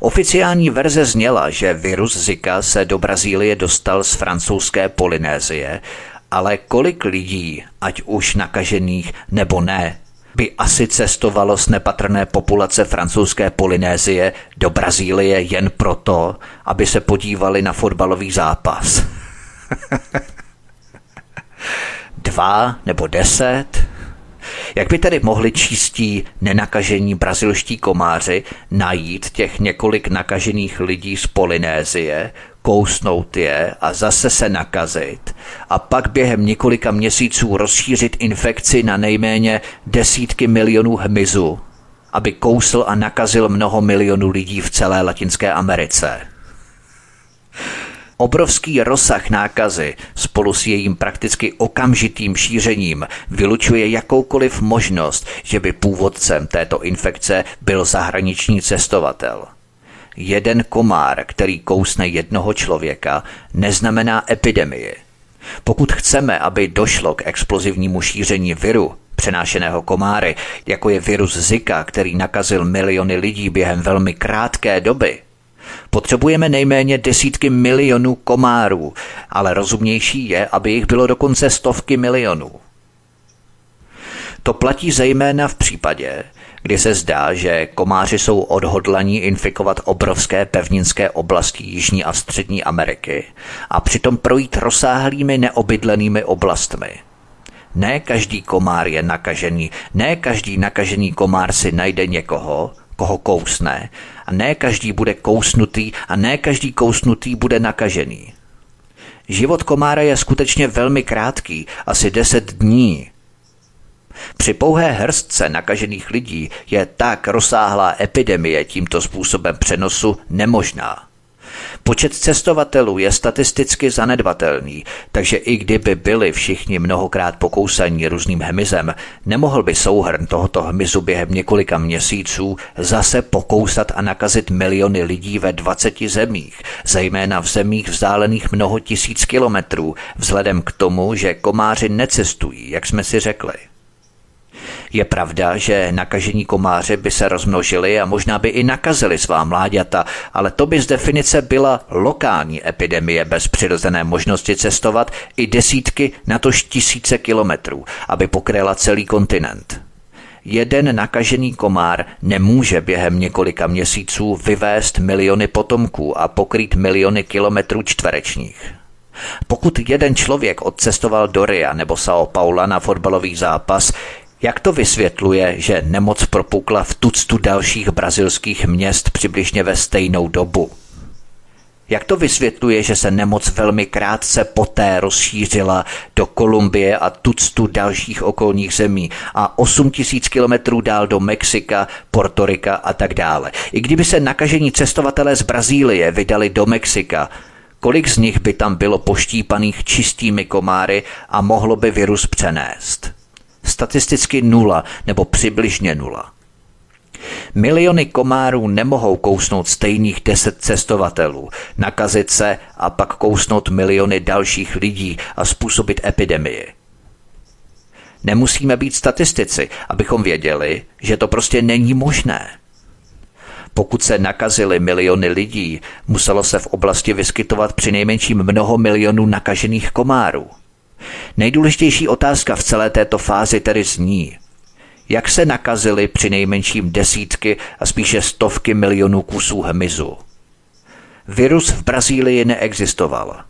Oficiální verze zněla, že virus Zika se do Brazílie dostal z francouzské Polynézie, ale kolik lidí, ať už nakažených nebo ne, by asi cestovalo z nepatrné populace francouzské Polynézie do Brazílie jen proto, aby se podívali na fotbalový zápas. *laughs* Dva nebo deset? Jak by tedy mohli čistí nenakažení brazilští komáři najít těch několik nakažených lidí z Polynézie, kousnout je a zase se nakazit a pak během několika měsíců rozšířit infekci na nejméně desítky milionů hmyzu, aby kousl a nakazil mnoho milionů lidí v celé Latinské Americe. Obrovský rozsah nákazy spolu s jejím prakticky okamžitým šířením vylučuje jakoukoliv možnost, že by původcem této infekce byl zahraniční cestovatel. Jeden komár, který kousne jednoho člověka, neznamená epidemii. Pokud chceme, aby došlo k explozivnímu šíření viru, přenášeného komáry, jako je virus Zika, který nakazil miliony lidí během velmi krátké doby, Potřebujeme nejméně desítky milionů komárů, ale rozumnější je, aby jich bylo dokonce stovky milionů. To platí zejména v případě, kdy se zdá, že komáři jsou odhodlaní infikovat obrovské pevninské oblasti Jižní a Střední Ameriky a přitom projít rozsáhlými neobydlenými oblastmi. Ne každý komár je nakažený, ne každý nakažený komár si najde někoho, koho kousne a ne každý bude kousnutý a ne každý kousnutý bude nakažený. Život komára je skutečně velmi krátký, asi 10 dní. Při pouhé hrstce nakažených lidí je tak rozsáhlá epidemie tímto způsobem přenosu nemožná. Počet cestovatelů je statisticky zanedbatelný, takže i kdyby byli všichni mnohokrát pokousaní různým hmyzem, nemohl by souhrn tohoto hmyzu během několika měsíců zase pokousat a nakazit miliony lidí ve 20 zemích, zejména v zemích vzdálených mnoho tisíc kilometrů, vzhledem k tomu, že komáři necestují, jak jsme si řekli. Je pravda, že nakažení komáře by se rozmnožili a možná by i nakazili svá mláďata, ale to by z definice byla lokální epidemie bez přirozené možnosti cestovat i desítky, natož tisíce kilometrů, aby pokryla celý kontinent. Jeden nakažený komár nemůže během několika měsíců vyvést miliony potomků a pokrýt miliony kilometrů čtverečních. Pokud jeden člověk odcestoval do Ria nebo São Paula na fotbalový zápas, jak to vysvětluje, že nemoc propukla v tuctu dalších brazilských měst přibližně ve stejnou dobu? Jak to vysvětluje, že se nemoc velmi krátce poté rozšířila do Kolumbie a tuctu dalších okolních zemí a 8 tisíc kilometrů dál do Mexika, Portorika a tak dále? I kdyby se nakažení cestovatelé z Brazílie vydali do Mexika, kolik z nich by tam bylo poštípaných čistými komáry a mohlo by virus přenést? Statisticky nula nebo přibližně nula. Miliony komárů nemohou kousnout stejných deset cestovatelů, nakazit se a pak kousnout miliony dalších lidí a způsobit epidemii. Nemusíme být statistici, abychom věděli, že to prostě není možné. Pokud se nakazili miliony lidí, muselo se v oblasti vyskytovat při nejmenším mnoho milionů nakažených komárů. Nejdůležitější otázka v celé této fázi tedy zní, jak se nakazily při nejmenším desítky a spíše stovky milionů kusů hmyzu. Virus v Brazílii neexistoval.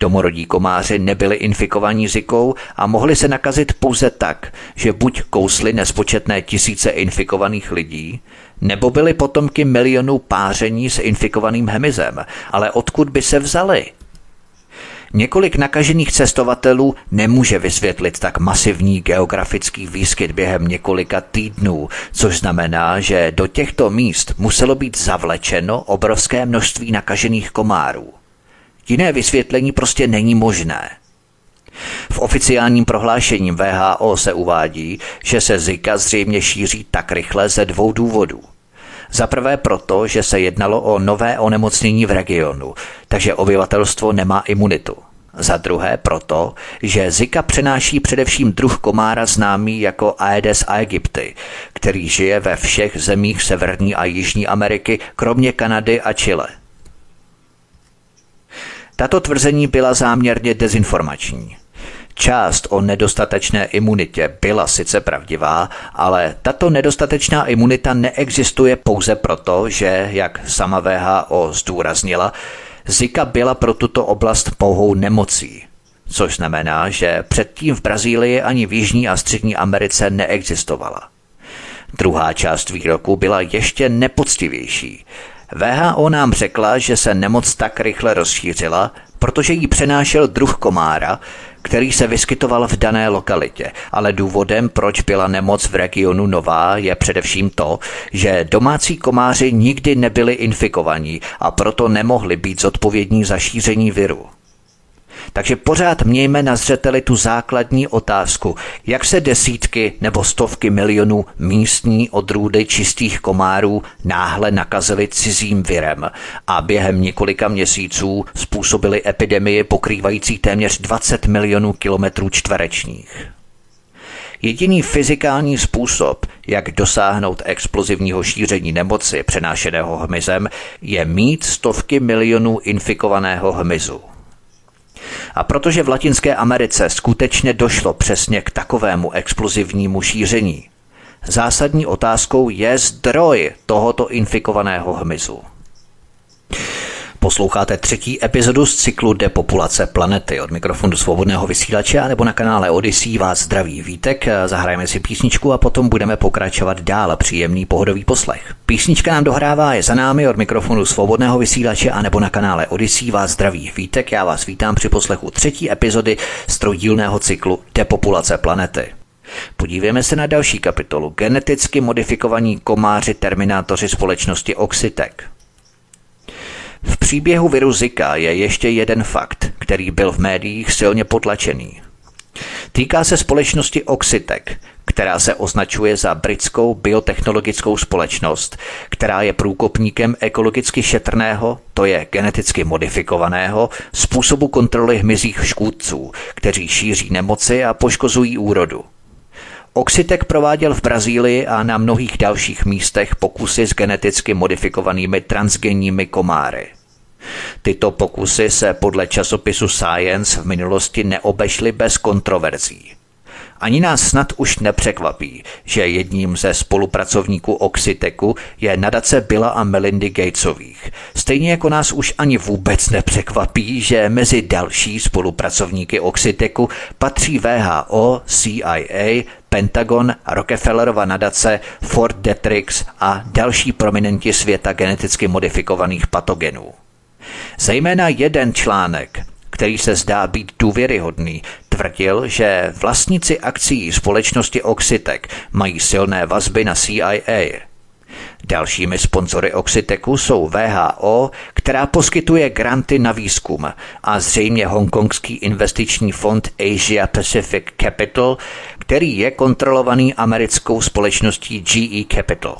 Domorodí komáři nebyli infikovaní zikou a mohli se nakazit pouze tak, že buď kousli nespočetné tisíce infikovaných lidí, Nebo byly potomky milionů páření s infikovaným hmyzem, ale odkud by se vzali? Několik nakažených cestovatelů nemůže vysvětlit tak masivní geografický výskyt během několika týdnů, což znamená, že do těchto míst muselo být zavlečeno obrovské množství nakažených komárů. Jiné vysvětlení prostě není možné. V oficiálním prohlášení VHO se uvádí, že se Zika zřejmě šíří tak rychle ze dvou důvodů. Za prvé proto, že se jednalo o nové onemocnění v regionu, takže obyvatelstvo nemá imunitu. Za druhé proto, že Zika přenáší především druh komára známý jako Aedes aegypti, který žije ve všech zemích Severní a Jižní Ameriky, kromě Kanady a Chile. Tato tvrzení byla záměrně dezinformační. Část o nedostatečné imunitě byla sice pravdivá, ale tato nedostatečná imunita neexistuje pouze proto, že, jak sama VHO zdůraznila, Zika byla pro tuto oblast pouhou nemocí, což znamená, že předtím v Brazílii ani v Jižní a Střední Americe neexistovala. Druhá část výroku byla ještě nepoctivější. VHO nám řekla, že se nemoc tak rychle rozšířila, protože jí přenášel druh komára, který se vyskytoval v dané lokalitě, ale důvodem, proč byla nemoc v regionu nová, je především to, že domácí komáři nikdy nebyli infikovaní a proto nemohli být zodpovědní za šíření viru. Takže pořád mějme na zřeteli tu základní otázku, jak se desítky nebo stovky milionů místní odrůdy čistých komárů náhle nakazily cizím virem a během několika měsíců způsobili epidemii pokrývající téměř 20 milionů kilometrů čtverečních. Jediný fyzikální způsob, jak dosáhnout explozivního šíření nemoci přenášeného hmyzem, je mít stovky milionů infikovaného hmyzu. A protože v Latinské Americe skutečně došlo přesně k takovému explozivnímu šíření, zásadní otázkou je zdroj tohoto infikovaného hmyzu. Posloucháte třetí epizodu z cyklu Depopulace planety. Od mikrofonu svobodného vysílače nebo na kanále Odyssey vás zdraví Vítek. Zahrajeme si písničku a potom budeme pokračovat dál. Příjemný pohodový poslech. Písnička nám dohrává je za námi od mikrofonu svobodného vysílače a nebo na kanále Odyssey vás zdraví Vítek. Já vás vítám při poslechu třetí epizody z trojdílného cyklu Depopulace planety. Podívejme se na další kapitolu. Geneticky modifikovaní komáři terminátoři společnosti Oxitec. V příběhu viru Zika je ještě jeden fakt, který byl v médiích silně potlačený. Týká se společnosti Oxitec, která se označuje za britskou biotechnologickou společnost, která je průkopníkem ekologicky šetrného, to je geneticky modifikovaného, způsobu kontroly hmyzích škůdců, kteří šíří nemoci a poškozují úrodu. Oxitec prováděl v Brazílii a na mnohých dalších místech pokusy s geneticky modifikovanými transgenními komáry. Tyto pokusy se podle časopisu Science v minulosti neobešly bez kontroverzí. Ani nás snad už nepřekvapí, že jedním ze spolupracovníků Oxiteku je nadace Billa a Melindy Gatesových. Stejně jako nás už ani vůbec nepřekvapí, že mezi další spolupracovníky Oxiteku patří VHO, CIA, Pentagon, Rockefellerova nadace, Ford Detrix a další prominenti světa geneticky modifikovaných patogenů. Zejména jeden článek, který se zdá být důvěryhodný, tvrdil, že vlastníci akcí společnosti Oxitec mají silné vazby na CIA. Dalšími sponzory Oxitecu jsou VHO, která poskytuje granty na výzkum a zřejmě hongkongský investiční fond Asia Pacific Capital, který je kontrolovaný americkou společností GE Capital.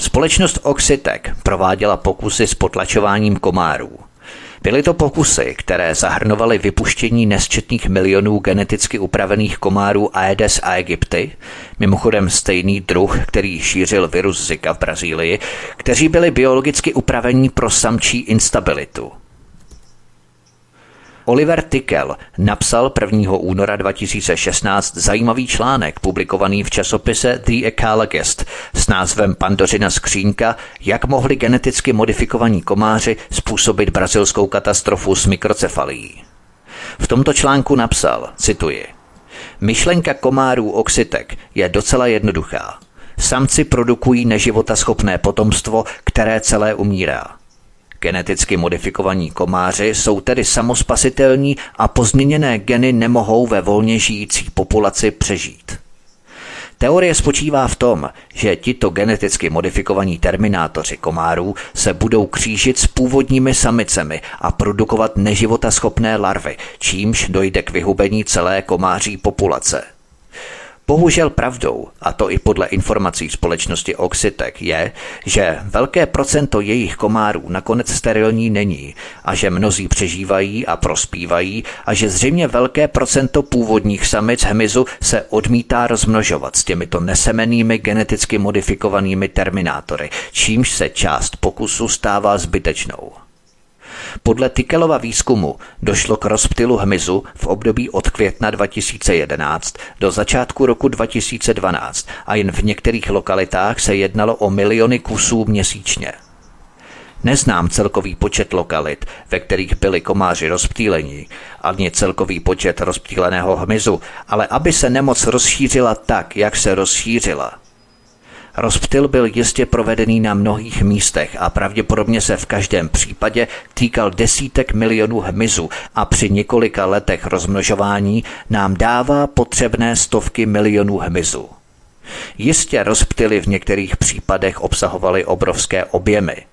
Společnost Oxitec prováděla pokusy s potlačováním komárů. Byly to pokusy, které zahrnovaly vypuštění nesčetných milionů geneticky upravených komárů Aedes aegypti, mimochodem stejný druh, který šířil virus Zika v Brazílii, kteří byli biologicky upravení pro samčí instabilitu. Oliver Tickel napsal 1. února 2016 zajímavý článek publikovaný v časopise The Ecologist s názvem Pandořina skřínka, jak mohli geneticky modifikovaní komáři způsobit brazilskou katastrofu s mikrocefalií. V tomto článku napsal, cituji, Myšlenka komárů oxitek je docela jednoduchá. Samci produkují neživotaschopné potomstvo, které celé umírá. Geneticky modifikovaní komáři jsou tedy samospasitelní a pozměněné geny nemohou ve volně žijící populaci přežít. Teorie spočívá v tom, že tito geneticky modifikovaní terminátoři komárů se budou křížit s původními samicemi a produkovat neživotaschopné larvy, čímž dojde k vyhubení celé komáří populace – Bohužel pravdou, a to i podle informací společnosti Oxitec, je, že velké procento jejich komárů nakonec sterilní není a že mnozí přežívají a prospívají a že zřejmě velké procento původních samic hmyzu se odmítá rozmnožovat s těmito nesemenými geneticky modifikovanými terminátory, čímž se část pokusu stává zbytečnou. Podle Tikelova výzkumu došlo k rozptylu hmyzu v období od května 2011 do začátku roku 2012 a jen v některých lokalitách se jednalo o miliony kusů měsíčně. Neznám celkový počet lokalit, ve kterých byli komáři rozptýlení, ani celkový počet rozptýleného hmyzu, ale aby se nemoc rozšířila tak, jak se rozšířila, Rozptyl byl jistě provedený na mnohých místech a pravděpodobně se v každém případě týkal desítek milionů hmyzu a při několika letech rozmnožování nám dává potřebné stovky milionů hmyzu. Jistě rozptyly v některých případech obsahovaly obrovské objemy –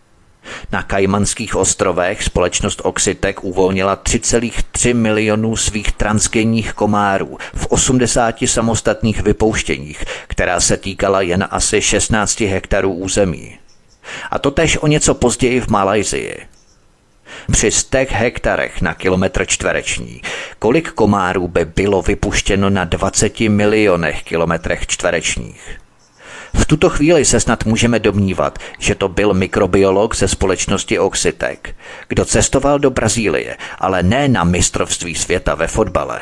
na Kajmanských ostrovech společnost Oxitec uvolnila 3,3 milionů svých transgenních komárů v 80 samostatných vypouštěních, která se týkala jen asi 16 hektarů území. A to tež o něco později v Malajzii. Při stech hektarech na kilometr čtvereční, kolik komárů by bylo vypuštěno na 20 milionech kilometrech čtverečních? V tuto chvíli se snad můžeme domnívat, že to byl mikrobiolog ze společnosti Oxitec, kdo cestoval do Brazílie, ale ne na mistrovství světa ve fotbale.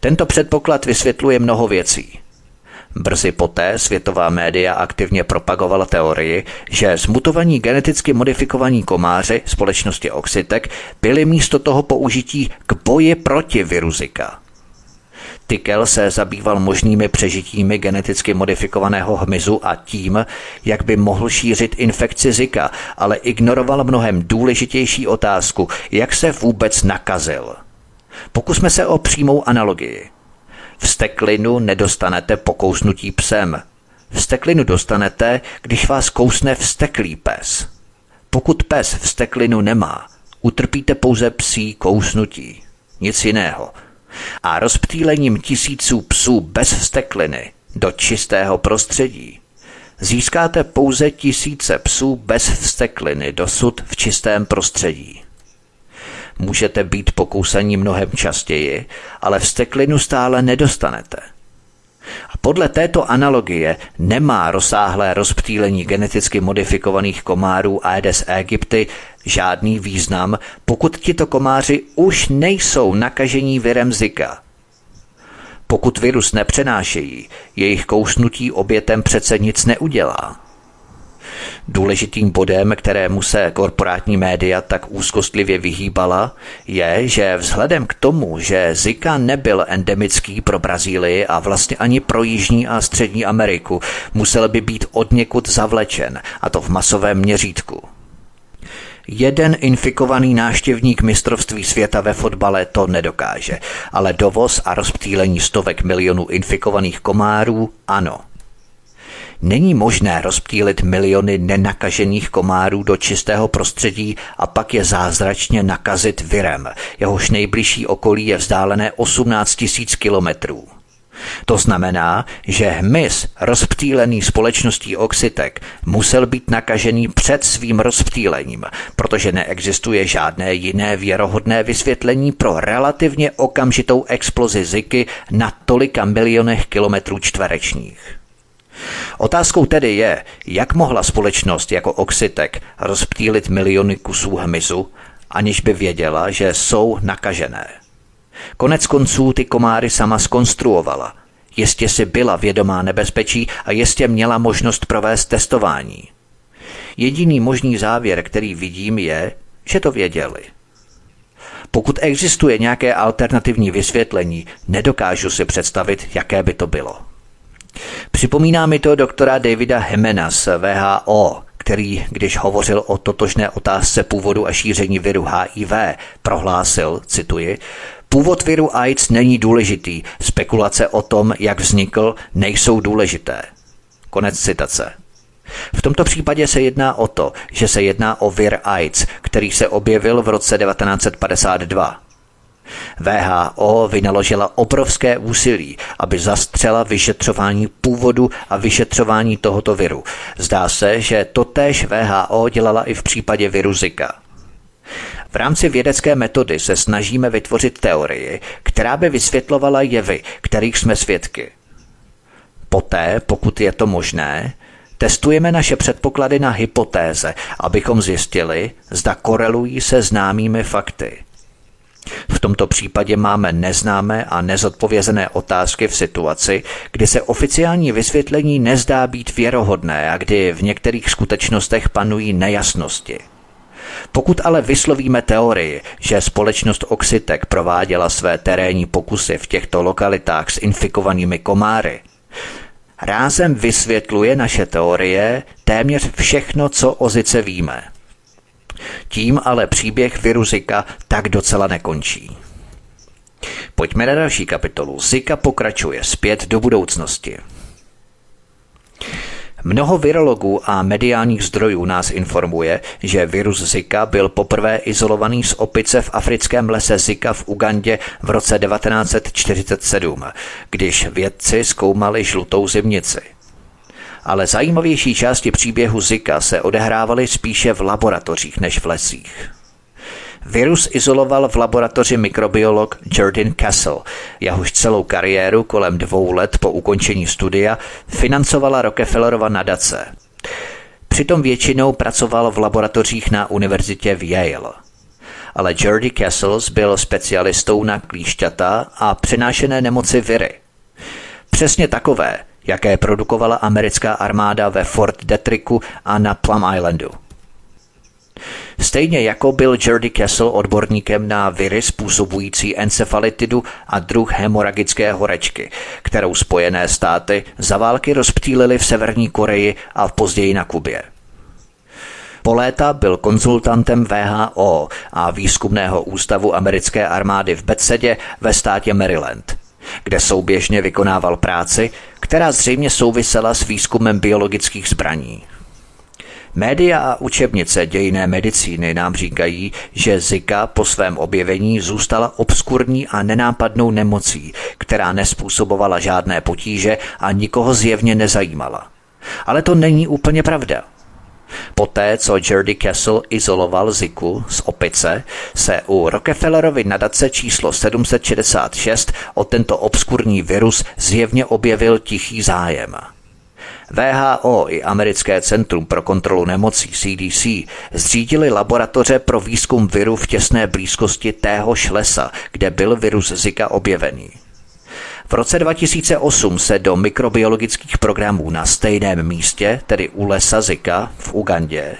Tento předpoklad vysvětluje mnoho věcí. Brzy poté světová média aktivně propagovala teorii, že zmutovaní geneticky modifikovaní komáři společnosti Oxitec byli místo toho použití k boji proti viru Zika. Tikel se zabýval možnými přežitími geneticky modifikovaného hmyzu a tím, jak by mohl šířit infekci Zika, ale ignoroval mnohem důležitější otázku, jak se vůbec nakazil. Pokusme se o přímou analogii. Vsteklinu nedostanete po kousnutí psem. Vsteklinu dostanete, když vás kousne vsteklý pes. Pokud pes vsteklinu nemá, utrpíte pouze psí kousnutí. Nic jiného – a rozptýlením tisíců psů bez vstekliny do čistého prostředí získáte pouze tisíce psů bez vstekliny dosud v čistém prostředí. Můžete být pokousaní mnohem častěji, ale vsteklinu stále nedostanete – podle této analogie nemá rozsáhlé rozptýlení geneticky modifikovaných komárů Aedes aegypti žádný význam, pokud tito komáři už nejsou nakažení virem Zika. Pokud virus nepřenášejí, jejich kousnutí obětem přece nic neudělá. Důležitým bodem, kterému se korporátní média tak úzkostlivě vyhýbala, je, že vzhledem k tomu, že Zika nebyl endemický pro Brazílii a vlastně ani pro Jižní a Střední Ameriku, musel by být odněkud zavlečen, a to v masovém měřítku. Jeden infikovaný náštěvník mistrovství světa ve fotbale to nedokáže, ale dovoz a rozptýlení stovek milionů infikovaných komárů ano – Není možné rozptýlit miliony nenakažených komárů do čistého prostředí a pak je zázračně nakazit virem. Jehož nejbližší okolí je vzdálené 18 tisíc kilometrů. To znamená, že hmyz rozptýlený společností Oxitec musel být nakažený před svým rozptýlením, protože neexistuje žádné jiné věrohodné vysvětlení pro relativně okamžitou explozi Ziky na tolika milionech kilometrů čtverečních. Otázkou tedy je, jak mohla společnost jako Oxitec rozptýlit miliony kusů hmyzu, aniž by věděla, že jsou nakažené. Konec konců ty komáry sama skonstruovala. Jistě si byla vědomá nebezpečí a jistě měla možnost provést testování. Jediný možný závěr, který vidím, je, že to věděli. Pokud existuje nějaké alternativní vysvětlení, nedokážu si představit, jaké by to bylo. Připomíná mi to doktora Davida Hemena z VHO, který, když hovořil o totožné otázce původu a šíření viru HIV, prohlásil, cituji, Původ viru AIDS není důležitý, spekulace o tom, jak vznikl, nejsou důležité. Konec citace. V tomto případě se jedná o to, že se jedná o vir AIDS, který se objevil v roce 1952. VHO vynaložila obrovské úsilí, aby zastřela vyšetřování původu a vyšetřování tohoto viru. Zdá se, že totéž VHO dělala i v případě viru Zika. V rámci vědecké metody se snažíme vytvořit teorii, která by vysvětlovala jevy, kterých jsme svědky. Poté, pokud je to možné, testujeme naše předpoklady na hypotéze, abychom zjistili, zda korelují se známými fakty. V tomto případě máme neznámé a nezodpovězené otázky v situaci, kdy se oficiální vysvětlení nezdá být věrohodné a kdy v některých skutečnostech panují nejasnosti. Pokud ale vyslovíme teorii, že společnost Oxitek prováděla své terénní pokusy v těchto lokalitách s infikovanými komáry, rázem vysvětluje naše teorie téměř všechno, co o Zice víme. Tím ale příběh viru Zika tak docela nekončí. Pojďme na další kapitolu. Zika pokračuje zpět do budoucnosti. Mnoho virologů a mediálních zdrojů nás informuje, že virus Zika byl poprvé izolovaný z opice v africkém lese Zika v Ugandě v roce 1947, když vědci zkoumali žlutou zimnici. Ale zajímavější části příběhu Zika se odehrávaly spíše v laboratořích než v lesích. Virus izoloval v laboratoři mikrobiolog Jordan Castle, jehož celou kariéru kolem dvou let po ukončení studia financovala Rockefellerova nadace. Přitom většinou pracoval v laboratořích na univerzitě v Yale. Ale Jordy Castles byl specialistou na klíšťata a přenášené nemoci viry. Přesně takové, jaké produkovala americká armáda ve Fort Detricku a na Plum Islandu. Stejně jako byl Jordy Kessel odborníkem na viry způsobující encefalitidu a druh hemoragické horečky, kterou Spojené státy za války rozptýlily v Severní Koreji a později na Kubě. Po léta byl konzultantem VHO a výzkumného ústavu americké armády v Betsedě ve státě Maryland, kde souběžně vykonával práci, která zřejmě souvisela s výzkumem biologických zbraní. Média a učebnice dějné medicíny nám říkají, že Zika po svém objevení zůstala obskurní a nenápadnou nemocí, která nespůsobovala žádné potíže a nikoho zjevně nezajímala. Ale to není úplně pravda. Poté, co Jerdy Castle izoloval Ziku z opice, se u Rockefellerovy nadace číslo 766 o tento obskurní virus zjevně objevil tichý zájem. VHO i Americké centrum pro kontrolu nemocí CDC zřídili laboratoře pro výzkum viru v těsné blízkosti téhož lesa, kde byl virus Zika objevený. V roce 2008 se do mikrobiologických programů na stejném místě, tedy u lesa Zika v Ugandě,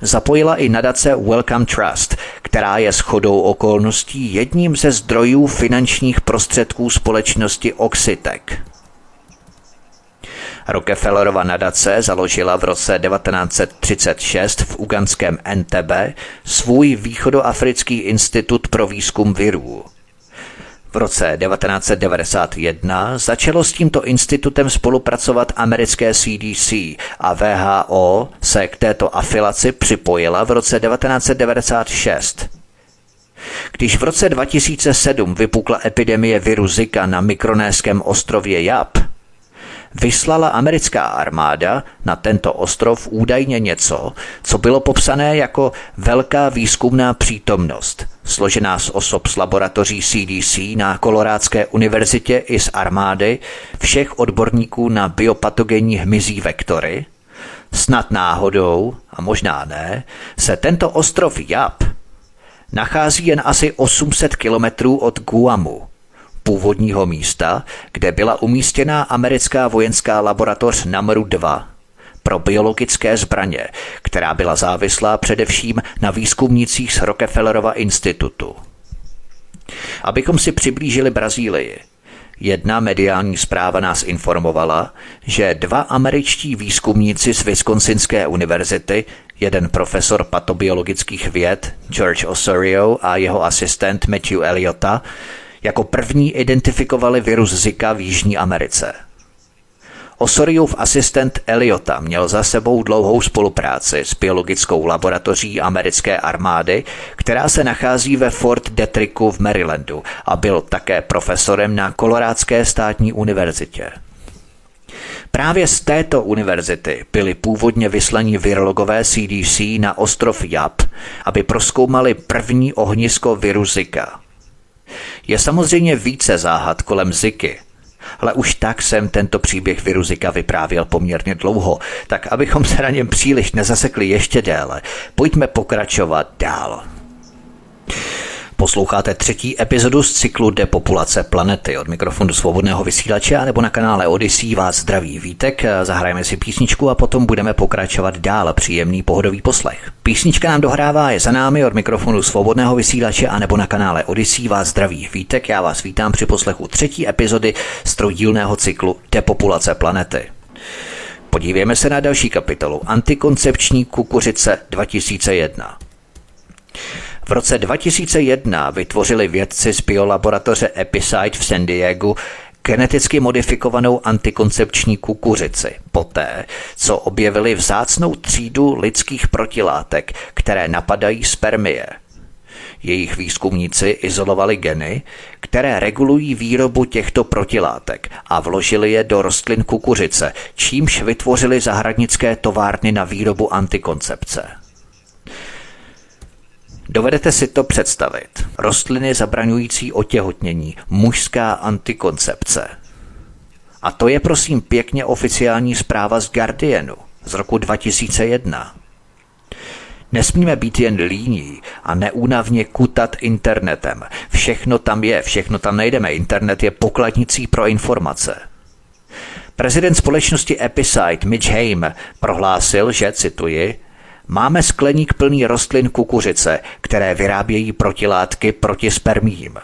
zapojila i nadace Welcome Trust, která je shodou okolností jedním ze zdrojů finančních prostředků společnosti Oxitec. Rockefellerova nadace založila v roce 1936 v uganském NTB svůj východoafrický institut pro výzkum virů. V roce 1991 začalo s tímto institutem spolupracovat americké CDC a VHO se k této afilaci připojila v roce 1996. Když v roce 2007 vypukla epidemie viru Zika na mikronéském ostrově Jap, vyslala americká armáda na tento ostrov údajně něco, co bylo popsané jako velká výzkumná přítomnost, složená z osob z laboratoří CDC na Kolorádské univerzitě i z armády, všech odborníků na biopatogenní hmyzí vektory, snad náhodou, a možná ne, se tento ostrov Jap nachází jen asi 800 kilometrů od Guamu, původního místa, kde byla umístěná americká vojenská laboratoř Namru 2 pro biologické zbraně, která byla závislá především na výzkumnících z Rockefellerova institutu. Abychom si přiblížili Brazílii, Jedna mediální zpráva nás informovala, že dva američtí výzkumníci z Wisconsinské univerzity, jeden profesor patobiologických věd George Osorio a jeho asistent Matthew Eliota, jako první identifikovali virus Zika v Jižní Americe – Osoriův asistent Eliota měl za sebou dlouhou spolupráci s biologickou laboratoří americké armády, která se nachází ve Fort Detricku v Marylandu a byl také profesorem na Kolorádské státní univerzitě. Právě z této univerzity byli původně vyslaní virologové CDC na ostrov Jap, aby proskoumali první ohnisko viru Zika. Je samozřejmě více záhad kolem Ziky, ale už tak jsem tento příběh Viruzika vyprávěl poměrně dlouho, tak abychom se na něm příliš nezasekli ještě déle, pojďme pokračovat dál. Posloucháte třetí epizodu z cyklu Depopulace planety od mikrofonu svobodného vysílače a nebo na kanále Odyssey vás zdraví Vítek. Zahrajeme si písničku a potom budeme pokračovat dál. Příjemný pohodový poslech. Písnička nám dohrává je za námi od mikrofonu svobodného vysílače a nebo na kanále Odyssey vás zdraví Vítek. Já vás vítám při poslechu třetí epizody z trojdílného cyklu Depopulace planety. Podívejme se na další kapitolu Antikoncepční kukuřice 2001. V roce 2001 vytvořili vědci z biolaboratoře Episide v San Diego geneticky modifikovanou antikoncepční kukuřici, poté, co objevili vzácnou třídu lidských protilátek, které napadají spermie. Jejich výzkumníci izolovali geny, které regulují výrobu těchto protilátek a vložili je do rostlin kukuřice, čímž vytvořili zahradnické továrny na výrobu antikoncepce. Dovedete si to představit. Rostliny zabraňující otěhotnění, mužská antikoncepce. A to je prosím pěkně oficiální zpráva z Guardianu z roku 2001. Nesmíme být jen líní a neúnavně kutat internetem. Všechno tam je, všechno tam najdeme. Internet je pokladnicí pro informace. Prezident společnosti Epicide Mitch Haim prohlásil, že, cituji, Máme skleník plný rostlin kukuřice, které vyrábějí protilátky proti spermím.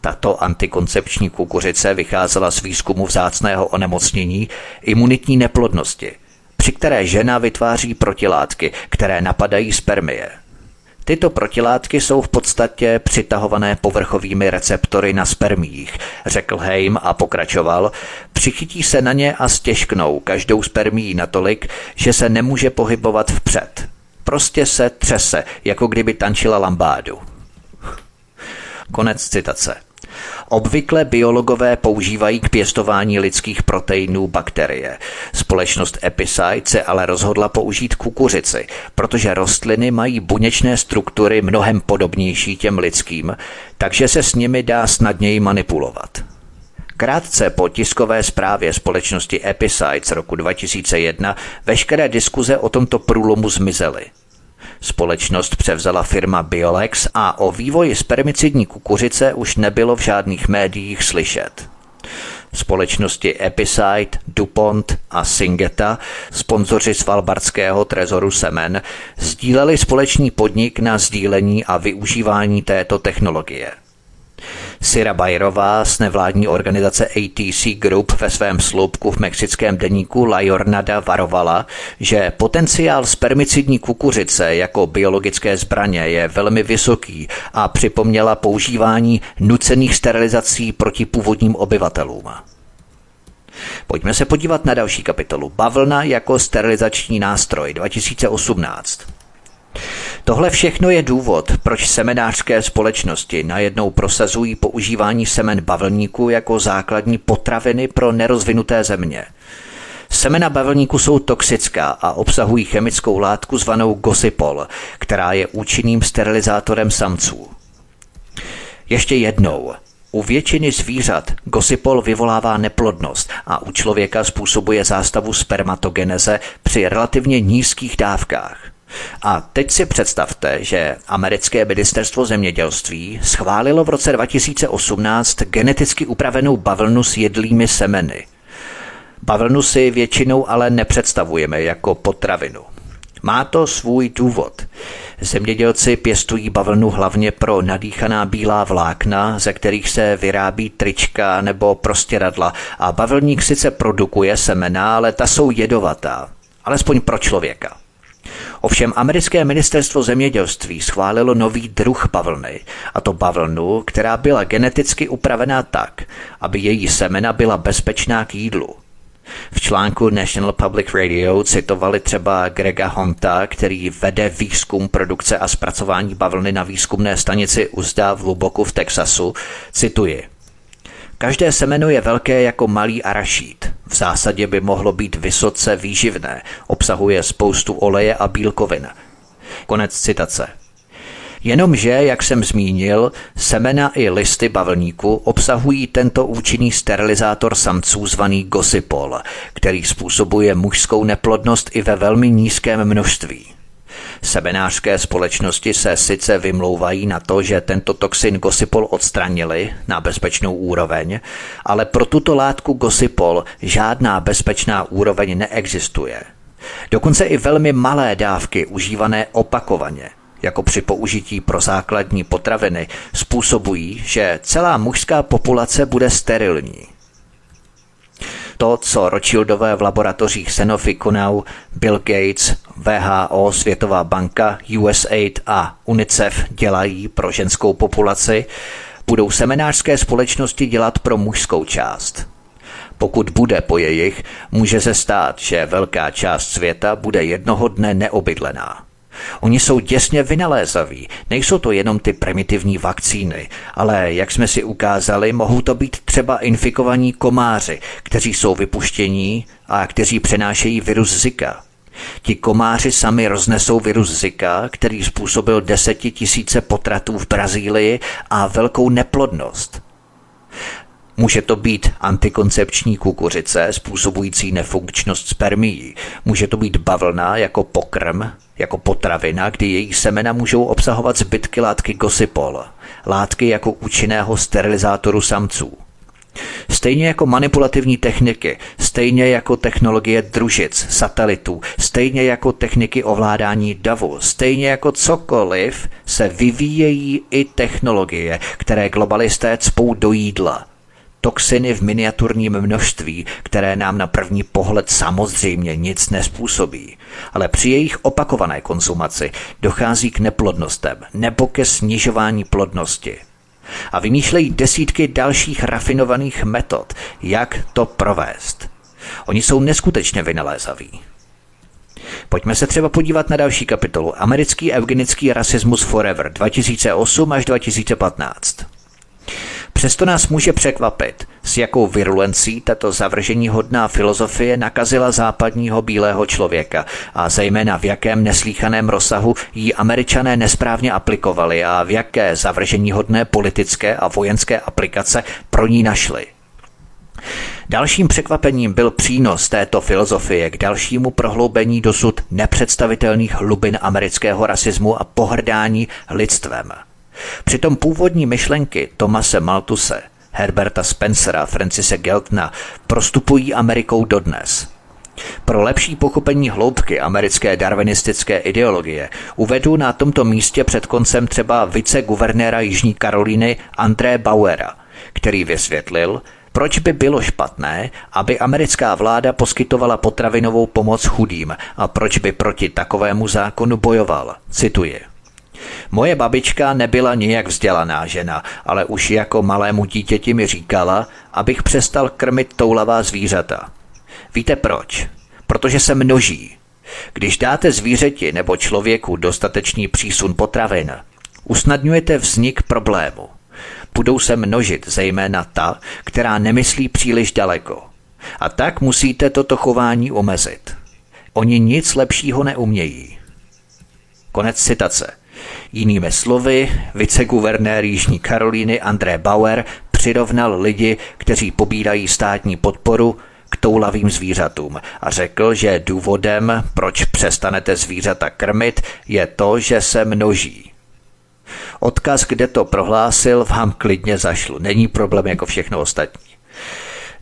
Tato antikoncepční kukuřice vycházela z výzkumu vzácného onemocnění imunitní neplodnosti, při které žena vytváří protilátky, které napadají spermie. Tyto protilátky jsou v podstatě přitahované povrchovými receptory na spermích, řekl Heim a pokračoval. Přichytí se na ně a stěžknou každou spermí natolik, že se nemůže pohybovat vpřed. Prostě se třese, jako kdyby tančila lambádu. Konec citace. Obvykle biologové používají k pěstování lidských proteinů bakterie. Společnost Epicide se ale rozhodla použít kukuřici, protože rostliny mají buněčné struktury mnohem podobnější těm lidským, takže se s nimi dá snadněji manipulovat. Krátce po tiskové zprávě společnosti Epicide z roku 2001 veškeré diskuze o tomto průlomu zmizely. Společnost převzala firma Biolex a o vývoji spermicidní kukuřice už nebylo v žádných médiích slyšet. Společnosti Epicide, DuPont a Syngenta, sponzoři Svalbardského trezoru semen, sdíleli společný podnik na sdílení a využívání této technologie – Sira Bajerová z nevládní organizace ATC Group ve svém sloupku v mexickém deníku La Jornada varovala, že potenciál spermicidní kukuřice jako biologické zbraně je velmi vysoký a připomněla používání nucených sterilizací proti původním obyvatelům. Pojďme se podívat na další kapitolu. Bavlna jako sterilizační nástroj 2018. Tohle všechno je důvod, proč semenářské společnosti najednou prosazují používání semen bavlníku jako základní potraviny pro nerozvinuté země. Semena bavlníku jsou toxická a obsahují chemickou látku zvanou gosipol, která je účinným sterilizátorem samců. Ještě jednou. U většiny zvířat gosipol vyvolává neplodnost a u člověka způsobuje zástavu spermatogeneze při relativně nízkých dávkách. A teď si představte, že americké ministerstvo zemědělství schválilo v roce 2018 geneticky upravenou bavlnu s jedlými semeny. Bavlnu si většinou ale nepředstavujeme jako potravinu. Má to svůj důvod. Zemědělci pěstují bavlnu hlavně pro nadýchaná bílá vlákna, ze kterých se vyrábí trička nebo prostěradla a bavlník sice produkuje semena, ale ta jsou jedovatá. Alespoň pro člověka. Ovšem americké ministerstvo zemědělství schválilo nový druh bavlny, a to bavlnu, která byla geneticky upravená tak, aby její semena byla bezpečná k jídlu. V článku National Public Radio citovali třeba Grega Honta, který vede výzkum produkce a zpracování bavlny na výzkumné stanici Uzda v Luboku v Texasu. Cituji. Každé semeno je velké jako malý arašít. V zásadě by mohlo být vysoce výživné, obsahuje spoustu oleje a bílkovin. Konec citace. Jenomže, jak jsem zmínil, semena i listy bavlníku obsahují tento účinný sterilizátor samců zvaný gosipol, který způsobuje mužskou neplodnost i ve velmi nízkém množství. Semenářské společnosti se sice vymlouvají na to, že tento toxin gosipol odstranili na bezpečnou úroveň, ale pro tuto látku gosipol žádná bezpečná úroveň neexistuje. Dokonce i velmi malé dávky užívané opakovaně jako při použití pro základní potraviny, způsobují, že celá mužská populace bude sterilní. To, co Rothschildové v laboratořích Sanofi Kunau, Bill Gates, VHO, Světová banka, USAID a UNICEF dělají pro ženskou populaci, budou seminářské společnosti dělat pro mužskou část. Pokud bude po jejich, může se stát, že velká část světa bude jednoho dne neobydlená. Oni jsou děsně vynalézaví, nejsou to jenom ty primitivní vakcíny, ale jak jsme si ukázali, mohou to být třeba infikovaní komáři, kteří jsou vypuštění a kteří přenášejí virus Zika. Ti komáři sami roznesou virus Zika, který způsobil desetitisíce potratů v Brazílii a velkou neplodnost. Může to být antikoncepční kukuřice způsobující nefunkčnost spermií. Může to být bavlna jako pokrm, jako potravina, kdy její semena můžou obsahovat zbytky látky gosipol, látky jako účinného sterilizátoru samců. Stejně jako manipulativní techniky, stejně jako technologie družic, satelitů, stejně jako techniky ovládání davu, stejně jako cokoliv, se vyvíjejí i technologie, které globalisté cpou do jídla – toxiny v miniaturním množství, které nám na první pohled samozřejmě nic nespůsobí, ale při jejich opakované konzumaci dochází k neplodnostem nebo ke snižování plodnosti. A vymýšlejí desítky dalších rafinovaných metod, jak to provést. Oni jsou neskutečně vynalézaví. Pojďme se třeba podívat na další kapitolu. Americký eugenický rasismus forever 2008 až 2015. Přesto nás může překvapit, s jakou virulencí tato zavržení hodná filozofie nakazila západního bílého člověka a zejména v jakém neslíchaném rozsahu ji američané nesprávně aplikovali a v jaké zavržení hodné politické a vojenské aplikace pro ní našli. Dalším překvapením byl přínos této filozofie k dalšímu prohloubení dosud nepředstavitelných hlubin amerického rasismu a pohrdání lidstvem – Přitom původní myšlenky Tomase Maltuse, Herberta Spencera, Francise Geltna prostupují Amerikou dodnes. Pro lepší pochopení hloubky americké darwinistické ideologie uvedu na tomto místě před koncem třeba viceguvernéra Jižní Karolíny André Bauera, který vysvětlil, proč by bylo špatné, aby americká vláda poskytovala potravinovou pomoc chudým a proč by proti takovému zákonu bojoval. Cituji. Moje babička nebyla nijak vzdělaná žena, ale už jako malému dítěti mi říkala, abych přestal krmit toulavá zvířata. Víte proč? Protože se množí. Když dáte zvířeti nebo člověku dostatečný přísun potravin, usnadňujete vznik problému. Budou se množit zejména ta, která nemyslí příliš daleko. A tak musíte toto chování omezit. Oni nic lepšího neumějí. Konec citace. Jinými slovy, viceguvernér Jižní Karolíny André Bauer přirovnal lidi, kteří pobírají státní podporu, k toulavým zvířatům a řekl, že důvodem, proč přestanete zvířata krmit, je to, že se množí. Odkaz, kde to prohlásil, vám klidně zašlu. Není problém jako všechno ostatní.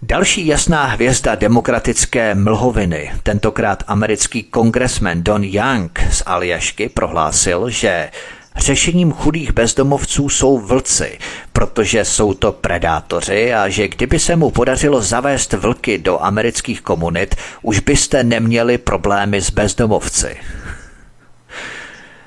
Další jasná hvězda demokratické mlhoviny, tentokrát americký kongresmen Don Young z Aljašky, prohlásil, že Řešením chudých bezdomovců jsou vlci, protože jsou to predátoři a že kdyby se mu podařilo zavést vlky do amerických komunit, už byste neměli problémy s bezdomovci.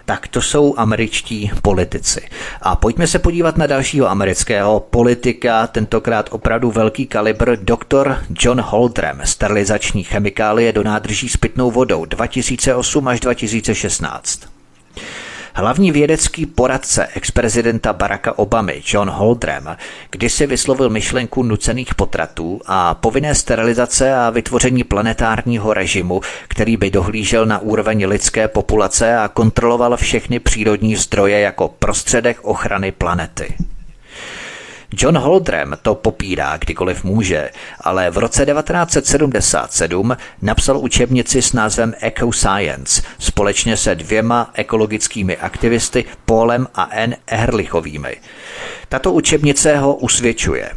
Tak to jsou američtí politici. A pojďme se podívat na dalšího amerického politika, tentokrát opravdu velký kalibr, doktor John Holdrem, sterilizační chemikálie do nádrží s pitnou vodou 2008 až 2016. Hlavní vědecký poradce ex-prezidenta Baracka Obamy John Holdrem kdysi vyslovil myšlenku nucených potratů a povinné sterilizace a vytvoření planetárního režimu, který by dohlížel na úroveň lidské populace a kontroloval všechny přírodní zdroje jako prostředek ochrany planety. John Holdrem to popírá kdykoliv může, ale v roce 1977 napsal učebnici s názvem Eco Science společně se dvěma ekologickými aktivisty Paulem a N. Ehrlichovými. Tato učebnice ho usvědčuje.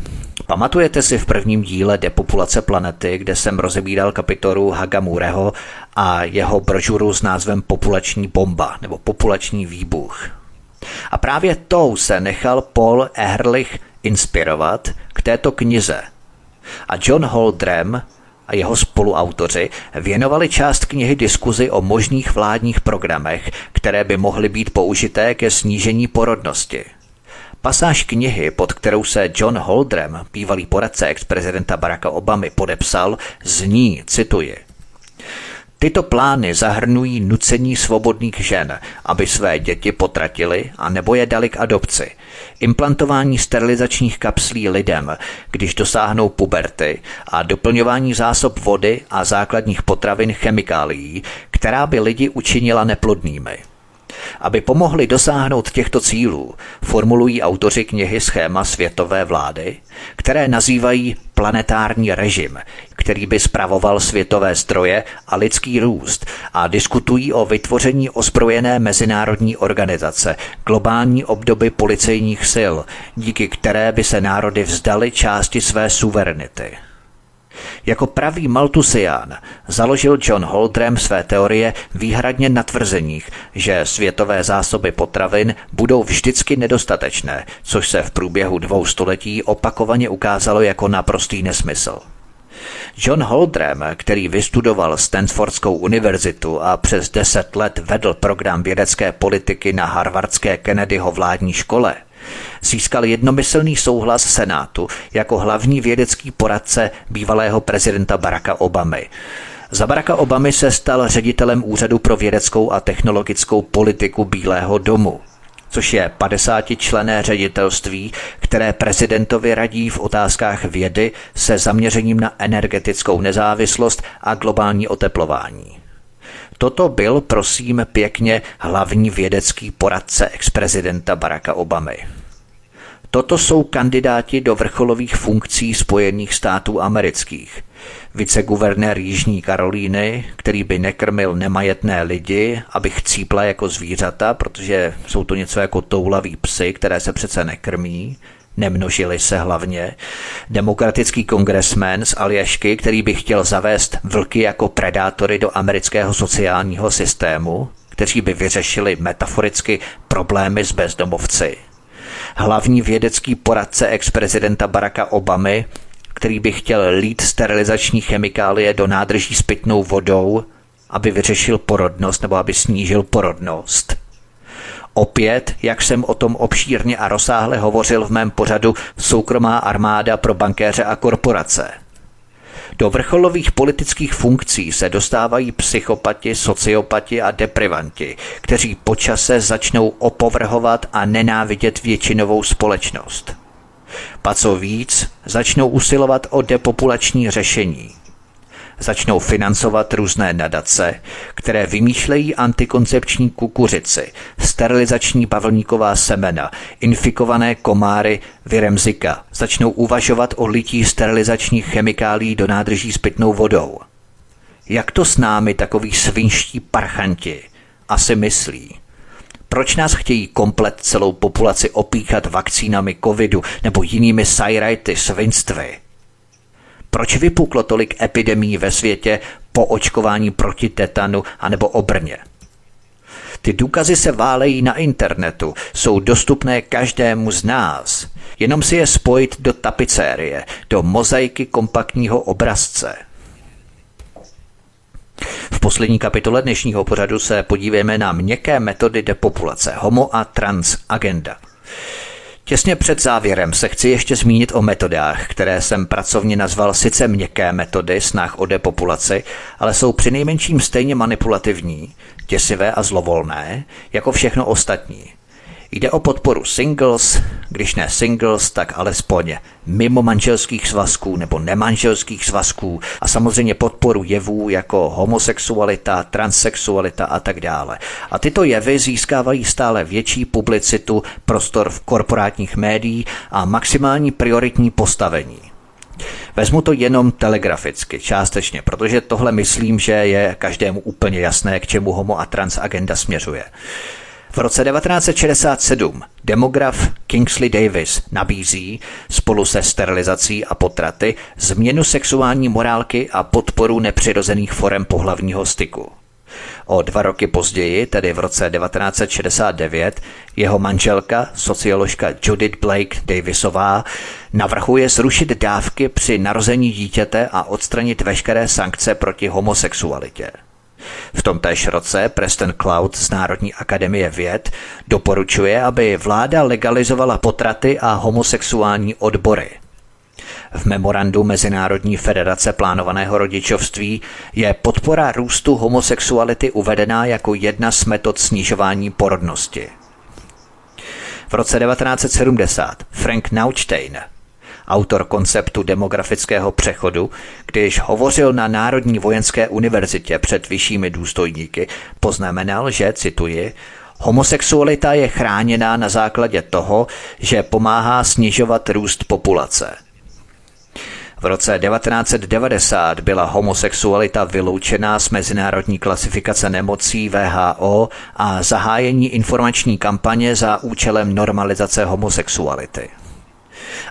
Pamatujete si v prvním díle Depopulace planety, kde jsem rozebíral kapitolu Hagamureho a jeho brožuru s názvem Populační bomba nebo Populační výbuch. A právě tou se nechal Paul Ehrlich inspirovat k této knize. A John Holdrem a jeho spoluautoři věnovali část knihy diskuzi o možných vládních programech, které by mohly být použité ke snížení porodnosti. Pasáž knihy, pod kterou se John Holdrem, bývalý poradce ex-prezidenta Baracka Obamy, podepsal, zní, cituji, Tyto plány zahrnují nucení svobodných žen, aby své děti potratili a nebo je dali k adopci, implantování sterilizačních kapslí lidem, když dosáhnou puberty a doplňování zásob vody a základních potravin chemikálií, která by lidi učinila neplodnými. Aby pomohli dosáhnout těchto cílů, formulují autoři knihy Schéma světové vlády, které nazývají planetární režim, který by spravoval světové zdroje a lidský růst a diskutují o vytvoření ozbrojené mezinárodní organizace, globální obdoby policejních sil, díky které by se národy vzdali části své suverenity. Jako pravý Maltusián založil John Holdrem své teorie výhradně na tvrzeních, že světové zásoby potravin budou vždycky nedostatečné, což se v průběhu dvou století opakovaně ukázalo jako naprostý nesmysl. John Holdrem, který vystudoval Stanfordskou univerzitu a přes deset let vedl program vědecké politiky na harvardské Kennedyho vládní škole – získal jednomyslný souhlas Senátu jako hlavní vědecký poradce bývalého prezidenta Baracka Obamy. Za Baracka Obamy se stal ředitelem Úřadu pro vědeckou a technologickou politiku Bílého domu což je 50 člené ředitelství, které prezidentovi radí v otázkách vědy se zaměřením na energetickou nezávislost a globální oteplování. Toto byl, prosím, pěkně hlavní vědecký poradce ex-prezidenta Baracka Obamy. Toto jsou kandidáti do vrcholových funkcí Spojených států amerických. Viceguvernér Jižní Karolíny, který by nekrmil nemajetné lidi, aby chcípla jako zvířata, protože jsou to něco jako toulaví psy, které se přece nekrmí, nemnožili se hlavně. Demokratický kongresmen z Aljašky, který by chtěl zavést vlky jako predátory do amerického sociálního systému, kteří by vyřešili metaforicky problémy s bezdomovci hlavní vědecký poradce ex-prezidenta Baracka Obamy, který by chtěl lít sterilizační chemikálie do nádrží s pitnou vodou, aby vyřešil porodnost nebo aby snížil porodnost. Opět, jak jsem o tom obšírně a rozsáhle hovořil v mém pořadu Soukromá armáda pro bankéře a korporace – do vrcholových politických funkcí se dostávají psychopati, sociopati a deprivanti, kteří počase začnou opovrhovat a nenávidět většinovou společnost. Pa co víc, začnou usilovat o depopulační řešení – začnou financovat různé nadace, které vymýšlejí antikoncepční kukuřici, sterilizační bavlníková semena, infikované komáry virem Zika, začnou uvažovat o lití sterilizačních chemikálí do nádrží s pitnou vodou. Jak to s námi takový svinští parchanti asi myslí? Proč nás chtějí komplet celou populaci opíkat vakcínami covidu nebo jinými sajrajty svinstvy? Proč vypuklo tolik epidemí ve světě po očkování proti tetanu anebo obrně? Ty důkazy se válejí na internetu, jsou dostupné každému z nás. Jenom si je spojit do tapicérie, do mozaiky kompaktního obrazce. V poslední kapitole dnešního pořadu se podívejme na měkké metody depopulace, homo a trans agenda. Těsně před závěrem se chci ještě zmínit o metodách, které jsem pracovně nazval sice měkké metody snah o depopulaci, ale jsou přinejmenším stejně manipulativní, děsivé a zlovolné, jako všechno ostatní. Jde o podporu singles, když ne singles, tak alespoň mimo manželských svazků nebo nemanželských svazků a samozřejmě podporu jevů jako homosexualita, transsexualita a tak dále. A tyto jevy získávají stále větší publicitu, prostor v korporátních médiích a maximální prioritní postavení. Vezmu to jenom telegraficky, částečně, protože tohle myslím, že je každému úplně jasné, k čemu homo a trans agenda směřuje. V roce 1967 demograf Kingsley Davis nabízí spolu se sterilizací a potraty změnu sexuální morálky a podporu nepřirozených forem pohlavního styku. O dva roky později, tedy v roce 1969, jeho manželka, socioložka Judith Blake Davisová, navrhuje zrušit dávky při narození dítěte a odstranit veškeré sankce proti homosexualitě. V tom též roce Preston Cloud z Národní akademie věd doporučuje, aby vláda legalizovala potraty a homosexuální odbory. V memorandu Mezinárodní federace plánovaného rodičovství je podpora růstu homosexuality uvedená jako jedna z metod snižování porodnosti. V roce 1970 Frank Naustein autor konceptu demografického přechodu, když hovořil na Národní vojenské univerzitě před vyššími důstojníky, poznamenal, že, cituji, Homosexualita je chráněná na základě toho, že pomáhá snižovat růst populace. V roce 1990 byla homosexualita vyloučená z mezinárodní klasifikace nemocí VHO a zahájení informační kampaně za účelem normalizace homosexuality.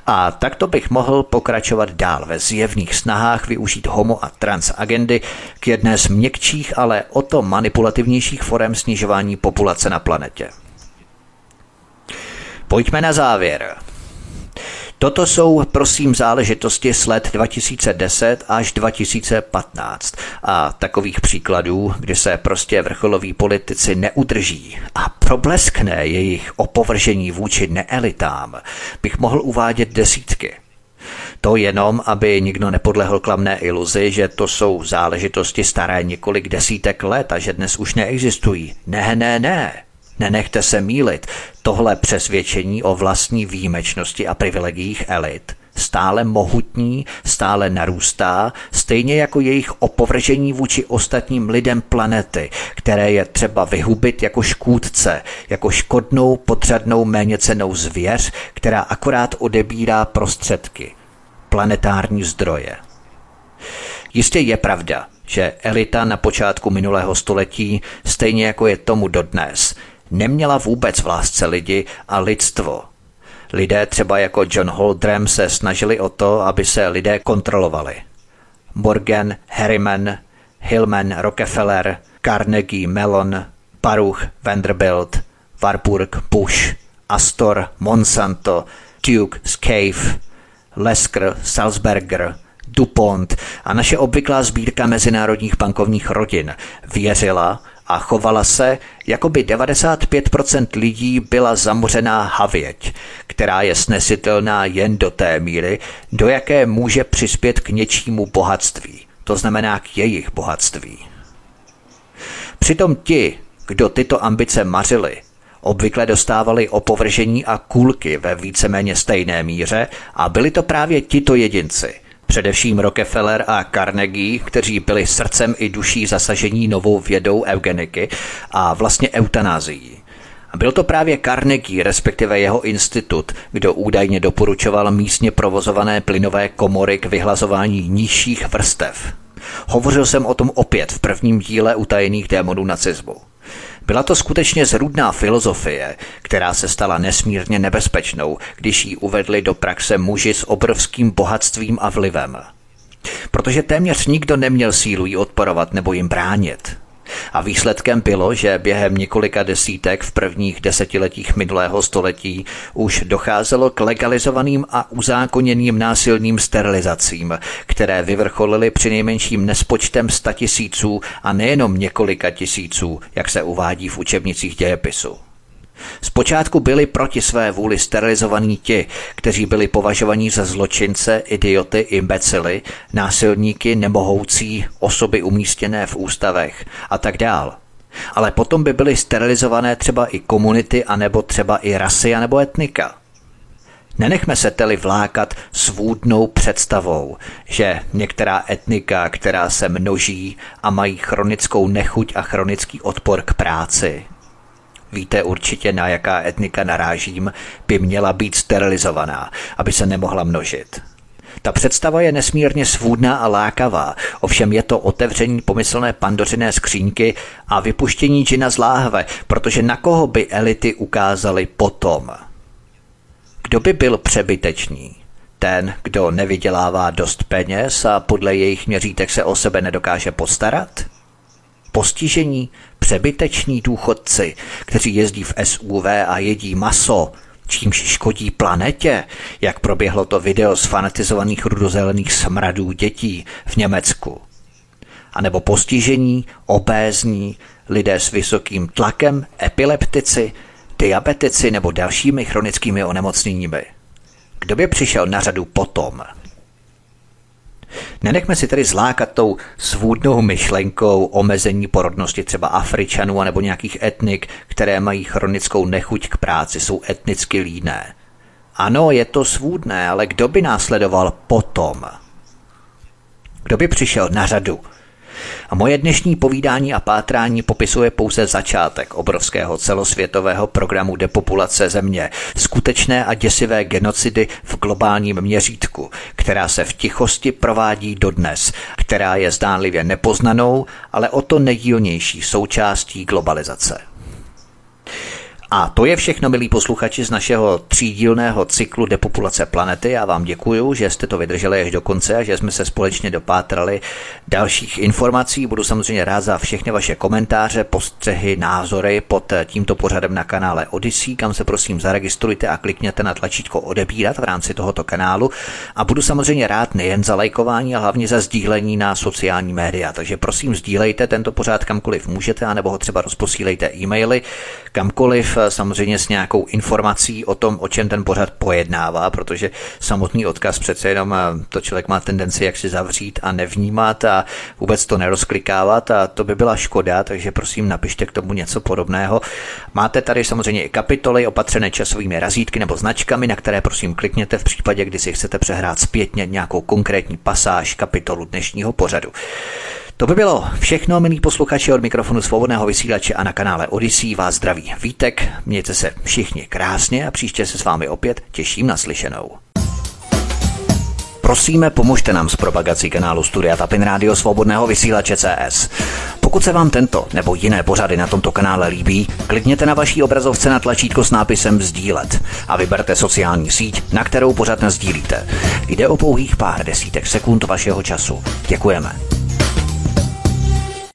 A takto bych mohl pokračovat dál ve zjevných snahách využít homo a trans agendy k jedné z měkčích, ale o to manipulativnějších forem snižování populace na planetě. Pojďme na závěr. Toto jsou, prosím, záležitosti z let 2010 až 2015 a takových příkladů, kdy se prostě vrcholoví politici neudrží a probleskne jejich opovržení vůči neelitám, bych mohl uvádět desítky. To jenom, aby nikdo nepodlehl klamné iluzi, že to jsou záležitosti staré několik desítek let a že dnes už neexistují. Ne, ne, ne. Nenechte se mílit. Tohle přesvědčení o vlastní výjimečnosti a privilegiích elit stále mohutní, stále narůstá, stejně jako jejich opovržení vůči ostatním lidem planety, které je třeba vyhubit jako škůdce, jako škodnou, potřadnou, méněcenou zvěř, která akorát odebírá prostředky, planetární zdroje. Jistě je pravda, že elita na počátku minulého století, stejně jako je tomu dodnes, neměla vůbec v lásce lidi a lidstvo. Lidé třeba jako John Holdrem se snažili o to, aby se lidé kontrolovali. Morgan, Harriman, Hillman, Rockefeller, Carnegie Mellon, Baruch, Vanderbilt, Warburg, Bush, Astor, Monsanto, Duke, Scaife, Lesker, Salzberger, DuPont a naše obvyklá sbírka mezinárodních bankovních rodin věřila, a chovala se, jako by 95% lidí byla zamořená havěť, která je snesitelná jen do té míry, do jaké může přispět k něčímu bohatství, to znamená k jejich bohatství. Přitom ti, kdo tyto ambice mařili, obvykle dostávali opovržení a kůlky ve víceméně stejné míře a byli to právě tito jedinci – Především Rockefeller a Carnegie, kteří byli srdcem i duší zasažení novou vědou eugeniky a vlastně eutanázií. Byl to právě Carnegie, respektive jeho institut, kdo údajně doporučoval místně provozované plynové komory k vyhlazování nižších vrstev. Hovořil jsem o tom opět v prvním díle utajených démonů nacismu. Byla to skutečně zrůdná filozofie, která se stala nesmírně nebezpečnou, když ji uvedli do praxe muži s obrovským bohatstvím a vlivem. Protože téměř nikdo neměl sílu jí odporovat nebo jim bránit. A výsledkem bylo, že během několika desítek v prvních desetiletích minulého století už docházelo k legalizovaným a uzákoněným násilným sterilizacím, které vyvrcholily při nejmenším nespočtem statisíců a nejenom několika tisíců, jak se uvádí v učebnicích dějepisu. Zpočátku byli proti své vůli sterilizovaní ti, kteří byli považovaní za zločince, idioty, imbecily, násilníky, nemohoucí, osoby umístěné v ústavech a tak dál. Ale potom by byly sterilizované třeba i komunity, anebo třeba i rasy, anebo etnika. Nenechme se tedy vlákat svůdnou představou, že některá etnika, která se množí a mají chronickou nechuť a chronický odpor k práci, víte určitě na jaká etnika narážím, by měla být sterilizovaná, aby se nemohla množit. Ta představa je nesmírně svůdná a lákavá, ovšem je to otevření pomyslné pandořiné skřínky a vypuštění džina z láhve, protože na koho by elity ukázaly potom? Kdo by byl přebytečný? Ten, kdo nevydělává dost peněz a podle jejich měřítek se o sebe nedokáže postarat? Postižení, přebyteční důchodci, kteří jezdí v SUV a jedí maso, čímž škodí planetě, jak proběhlo to video z fanatizovaných rudozelených smradů dětí v Německu. A nebo postižení, obézní, lidé s vysokým tlakem, epileptici, diabetici nebo dalšími chronickými onemocněními. Kdo by přišel na řadu potom? Nenechme si tedy zlákat tou svůdnou myšlenkou omezení porodnosti třeba Afričanů nebo nějakých etnik, které mají chronickou nechuť k práci, jsou etnicky líné. Ano, je to svůdné, ale kdo by následoval potom? Kdo by přišel na řadu? A moje dnešní povídání a pátrání popisuje pouze začátek obrovského celosvětového programu depopulace země, skutečné a děsivé genocidy v globálním měřítku, která se v tichosti provádí dodnes, která je zdánlivě nepoznanou, ale o to nejdílnější součástí globalizace. A to je všechno, milí posluchači, z našeho třídílného cyklu Depopulace planety. Já vám děkuji, že jste to vydrželi až do konce a že jsme se společně dopátrali dalších informací. Budu samozřejmě rád za všechny vaše komentáře, postřehy, názory pod tímto pořadem na kanále Odyssey, kam se prosím zaregistrujte a klikněte na tlačítko odebírat v rámci tohoto kanálu. A budu samozřejmě rád nejen za lajkování, ale hlavně za sdílení na sociální média. Takže prosím, sdílejte tento pořád kamkoliv můžete, anebo ho třeba rozposílejte e-maily kamkoliv samozřejmě s nějakou informací o tom, o čem ten pořad pojednává, protože samotný odkaz přece jenom to člověk má tendenci jak si zavřít a nevnímat a vůbec to nerozklikávat a to by byla škoda, takže prosím napište k tomu něco podobného. Máte tady samozřejmě i kapitoly opatřené časovými razítky nebo značkami, na které prosím klikněte v případě, kdy si chcete přehrát zpětně nějakou konkrétní pasáž kapitolu dnešního pořadu. To by bylo všechno, milí posluchači od mikrofonu svobodného vysílače a na kanále Odyssey vás zdraví Vítek. Mějte se všichni krásně a příště se s vámi opět těším na slyšenou. Prosíme, pomožte nám s propagací kanálu Studia Tapin Rádio Svobodného vysílače CS. Pokud se vám tento nebo jiné pořady na tomto kanále líbí, klikněte na vaší obrazovce na tlačítko s nápisem Sdílet a vyberte sociální síť, na kterou pořád sdílíte. Jde o pouhých pár desítek sekund vašeho času. Děkujeme.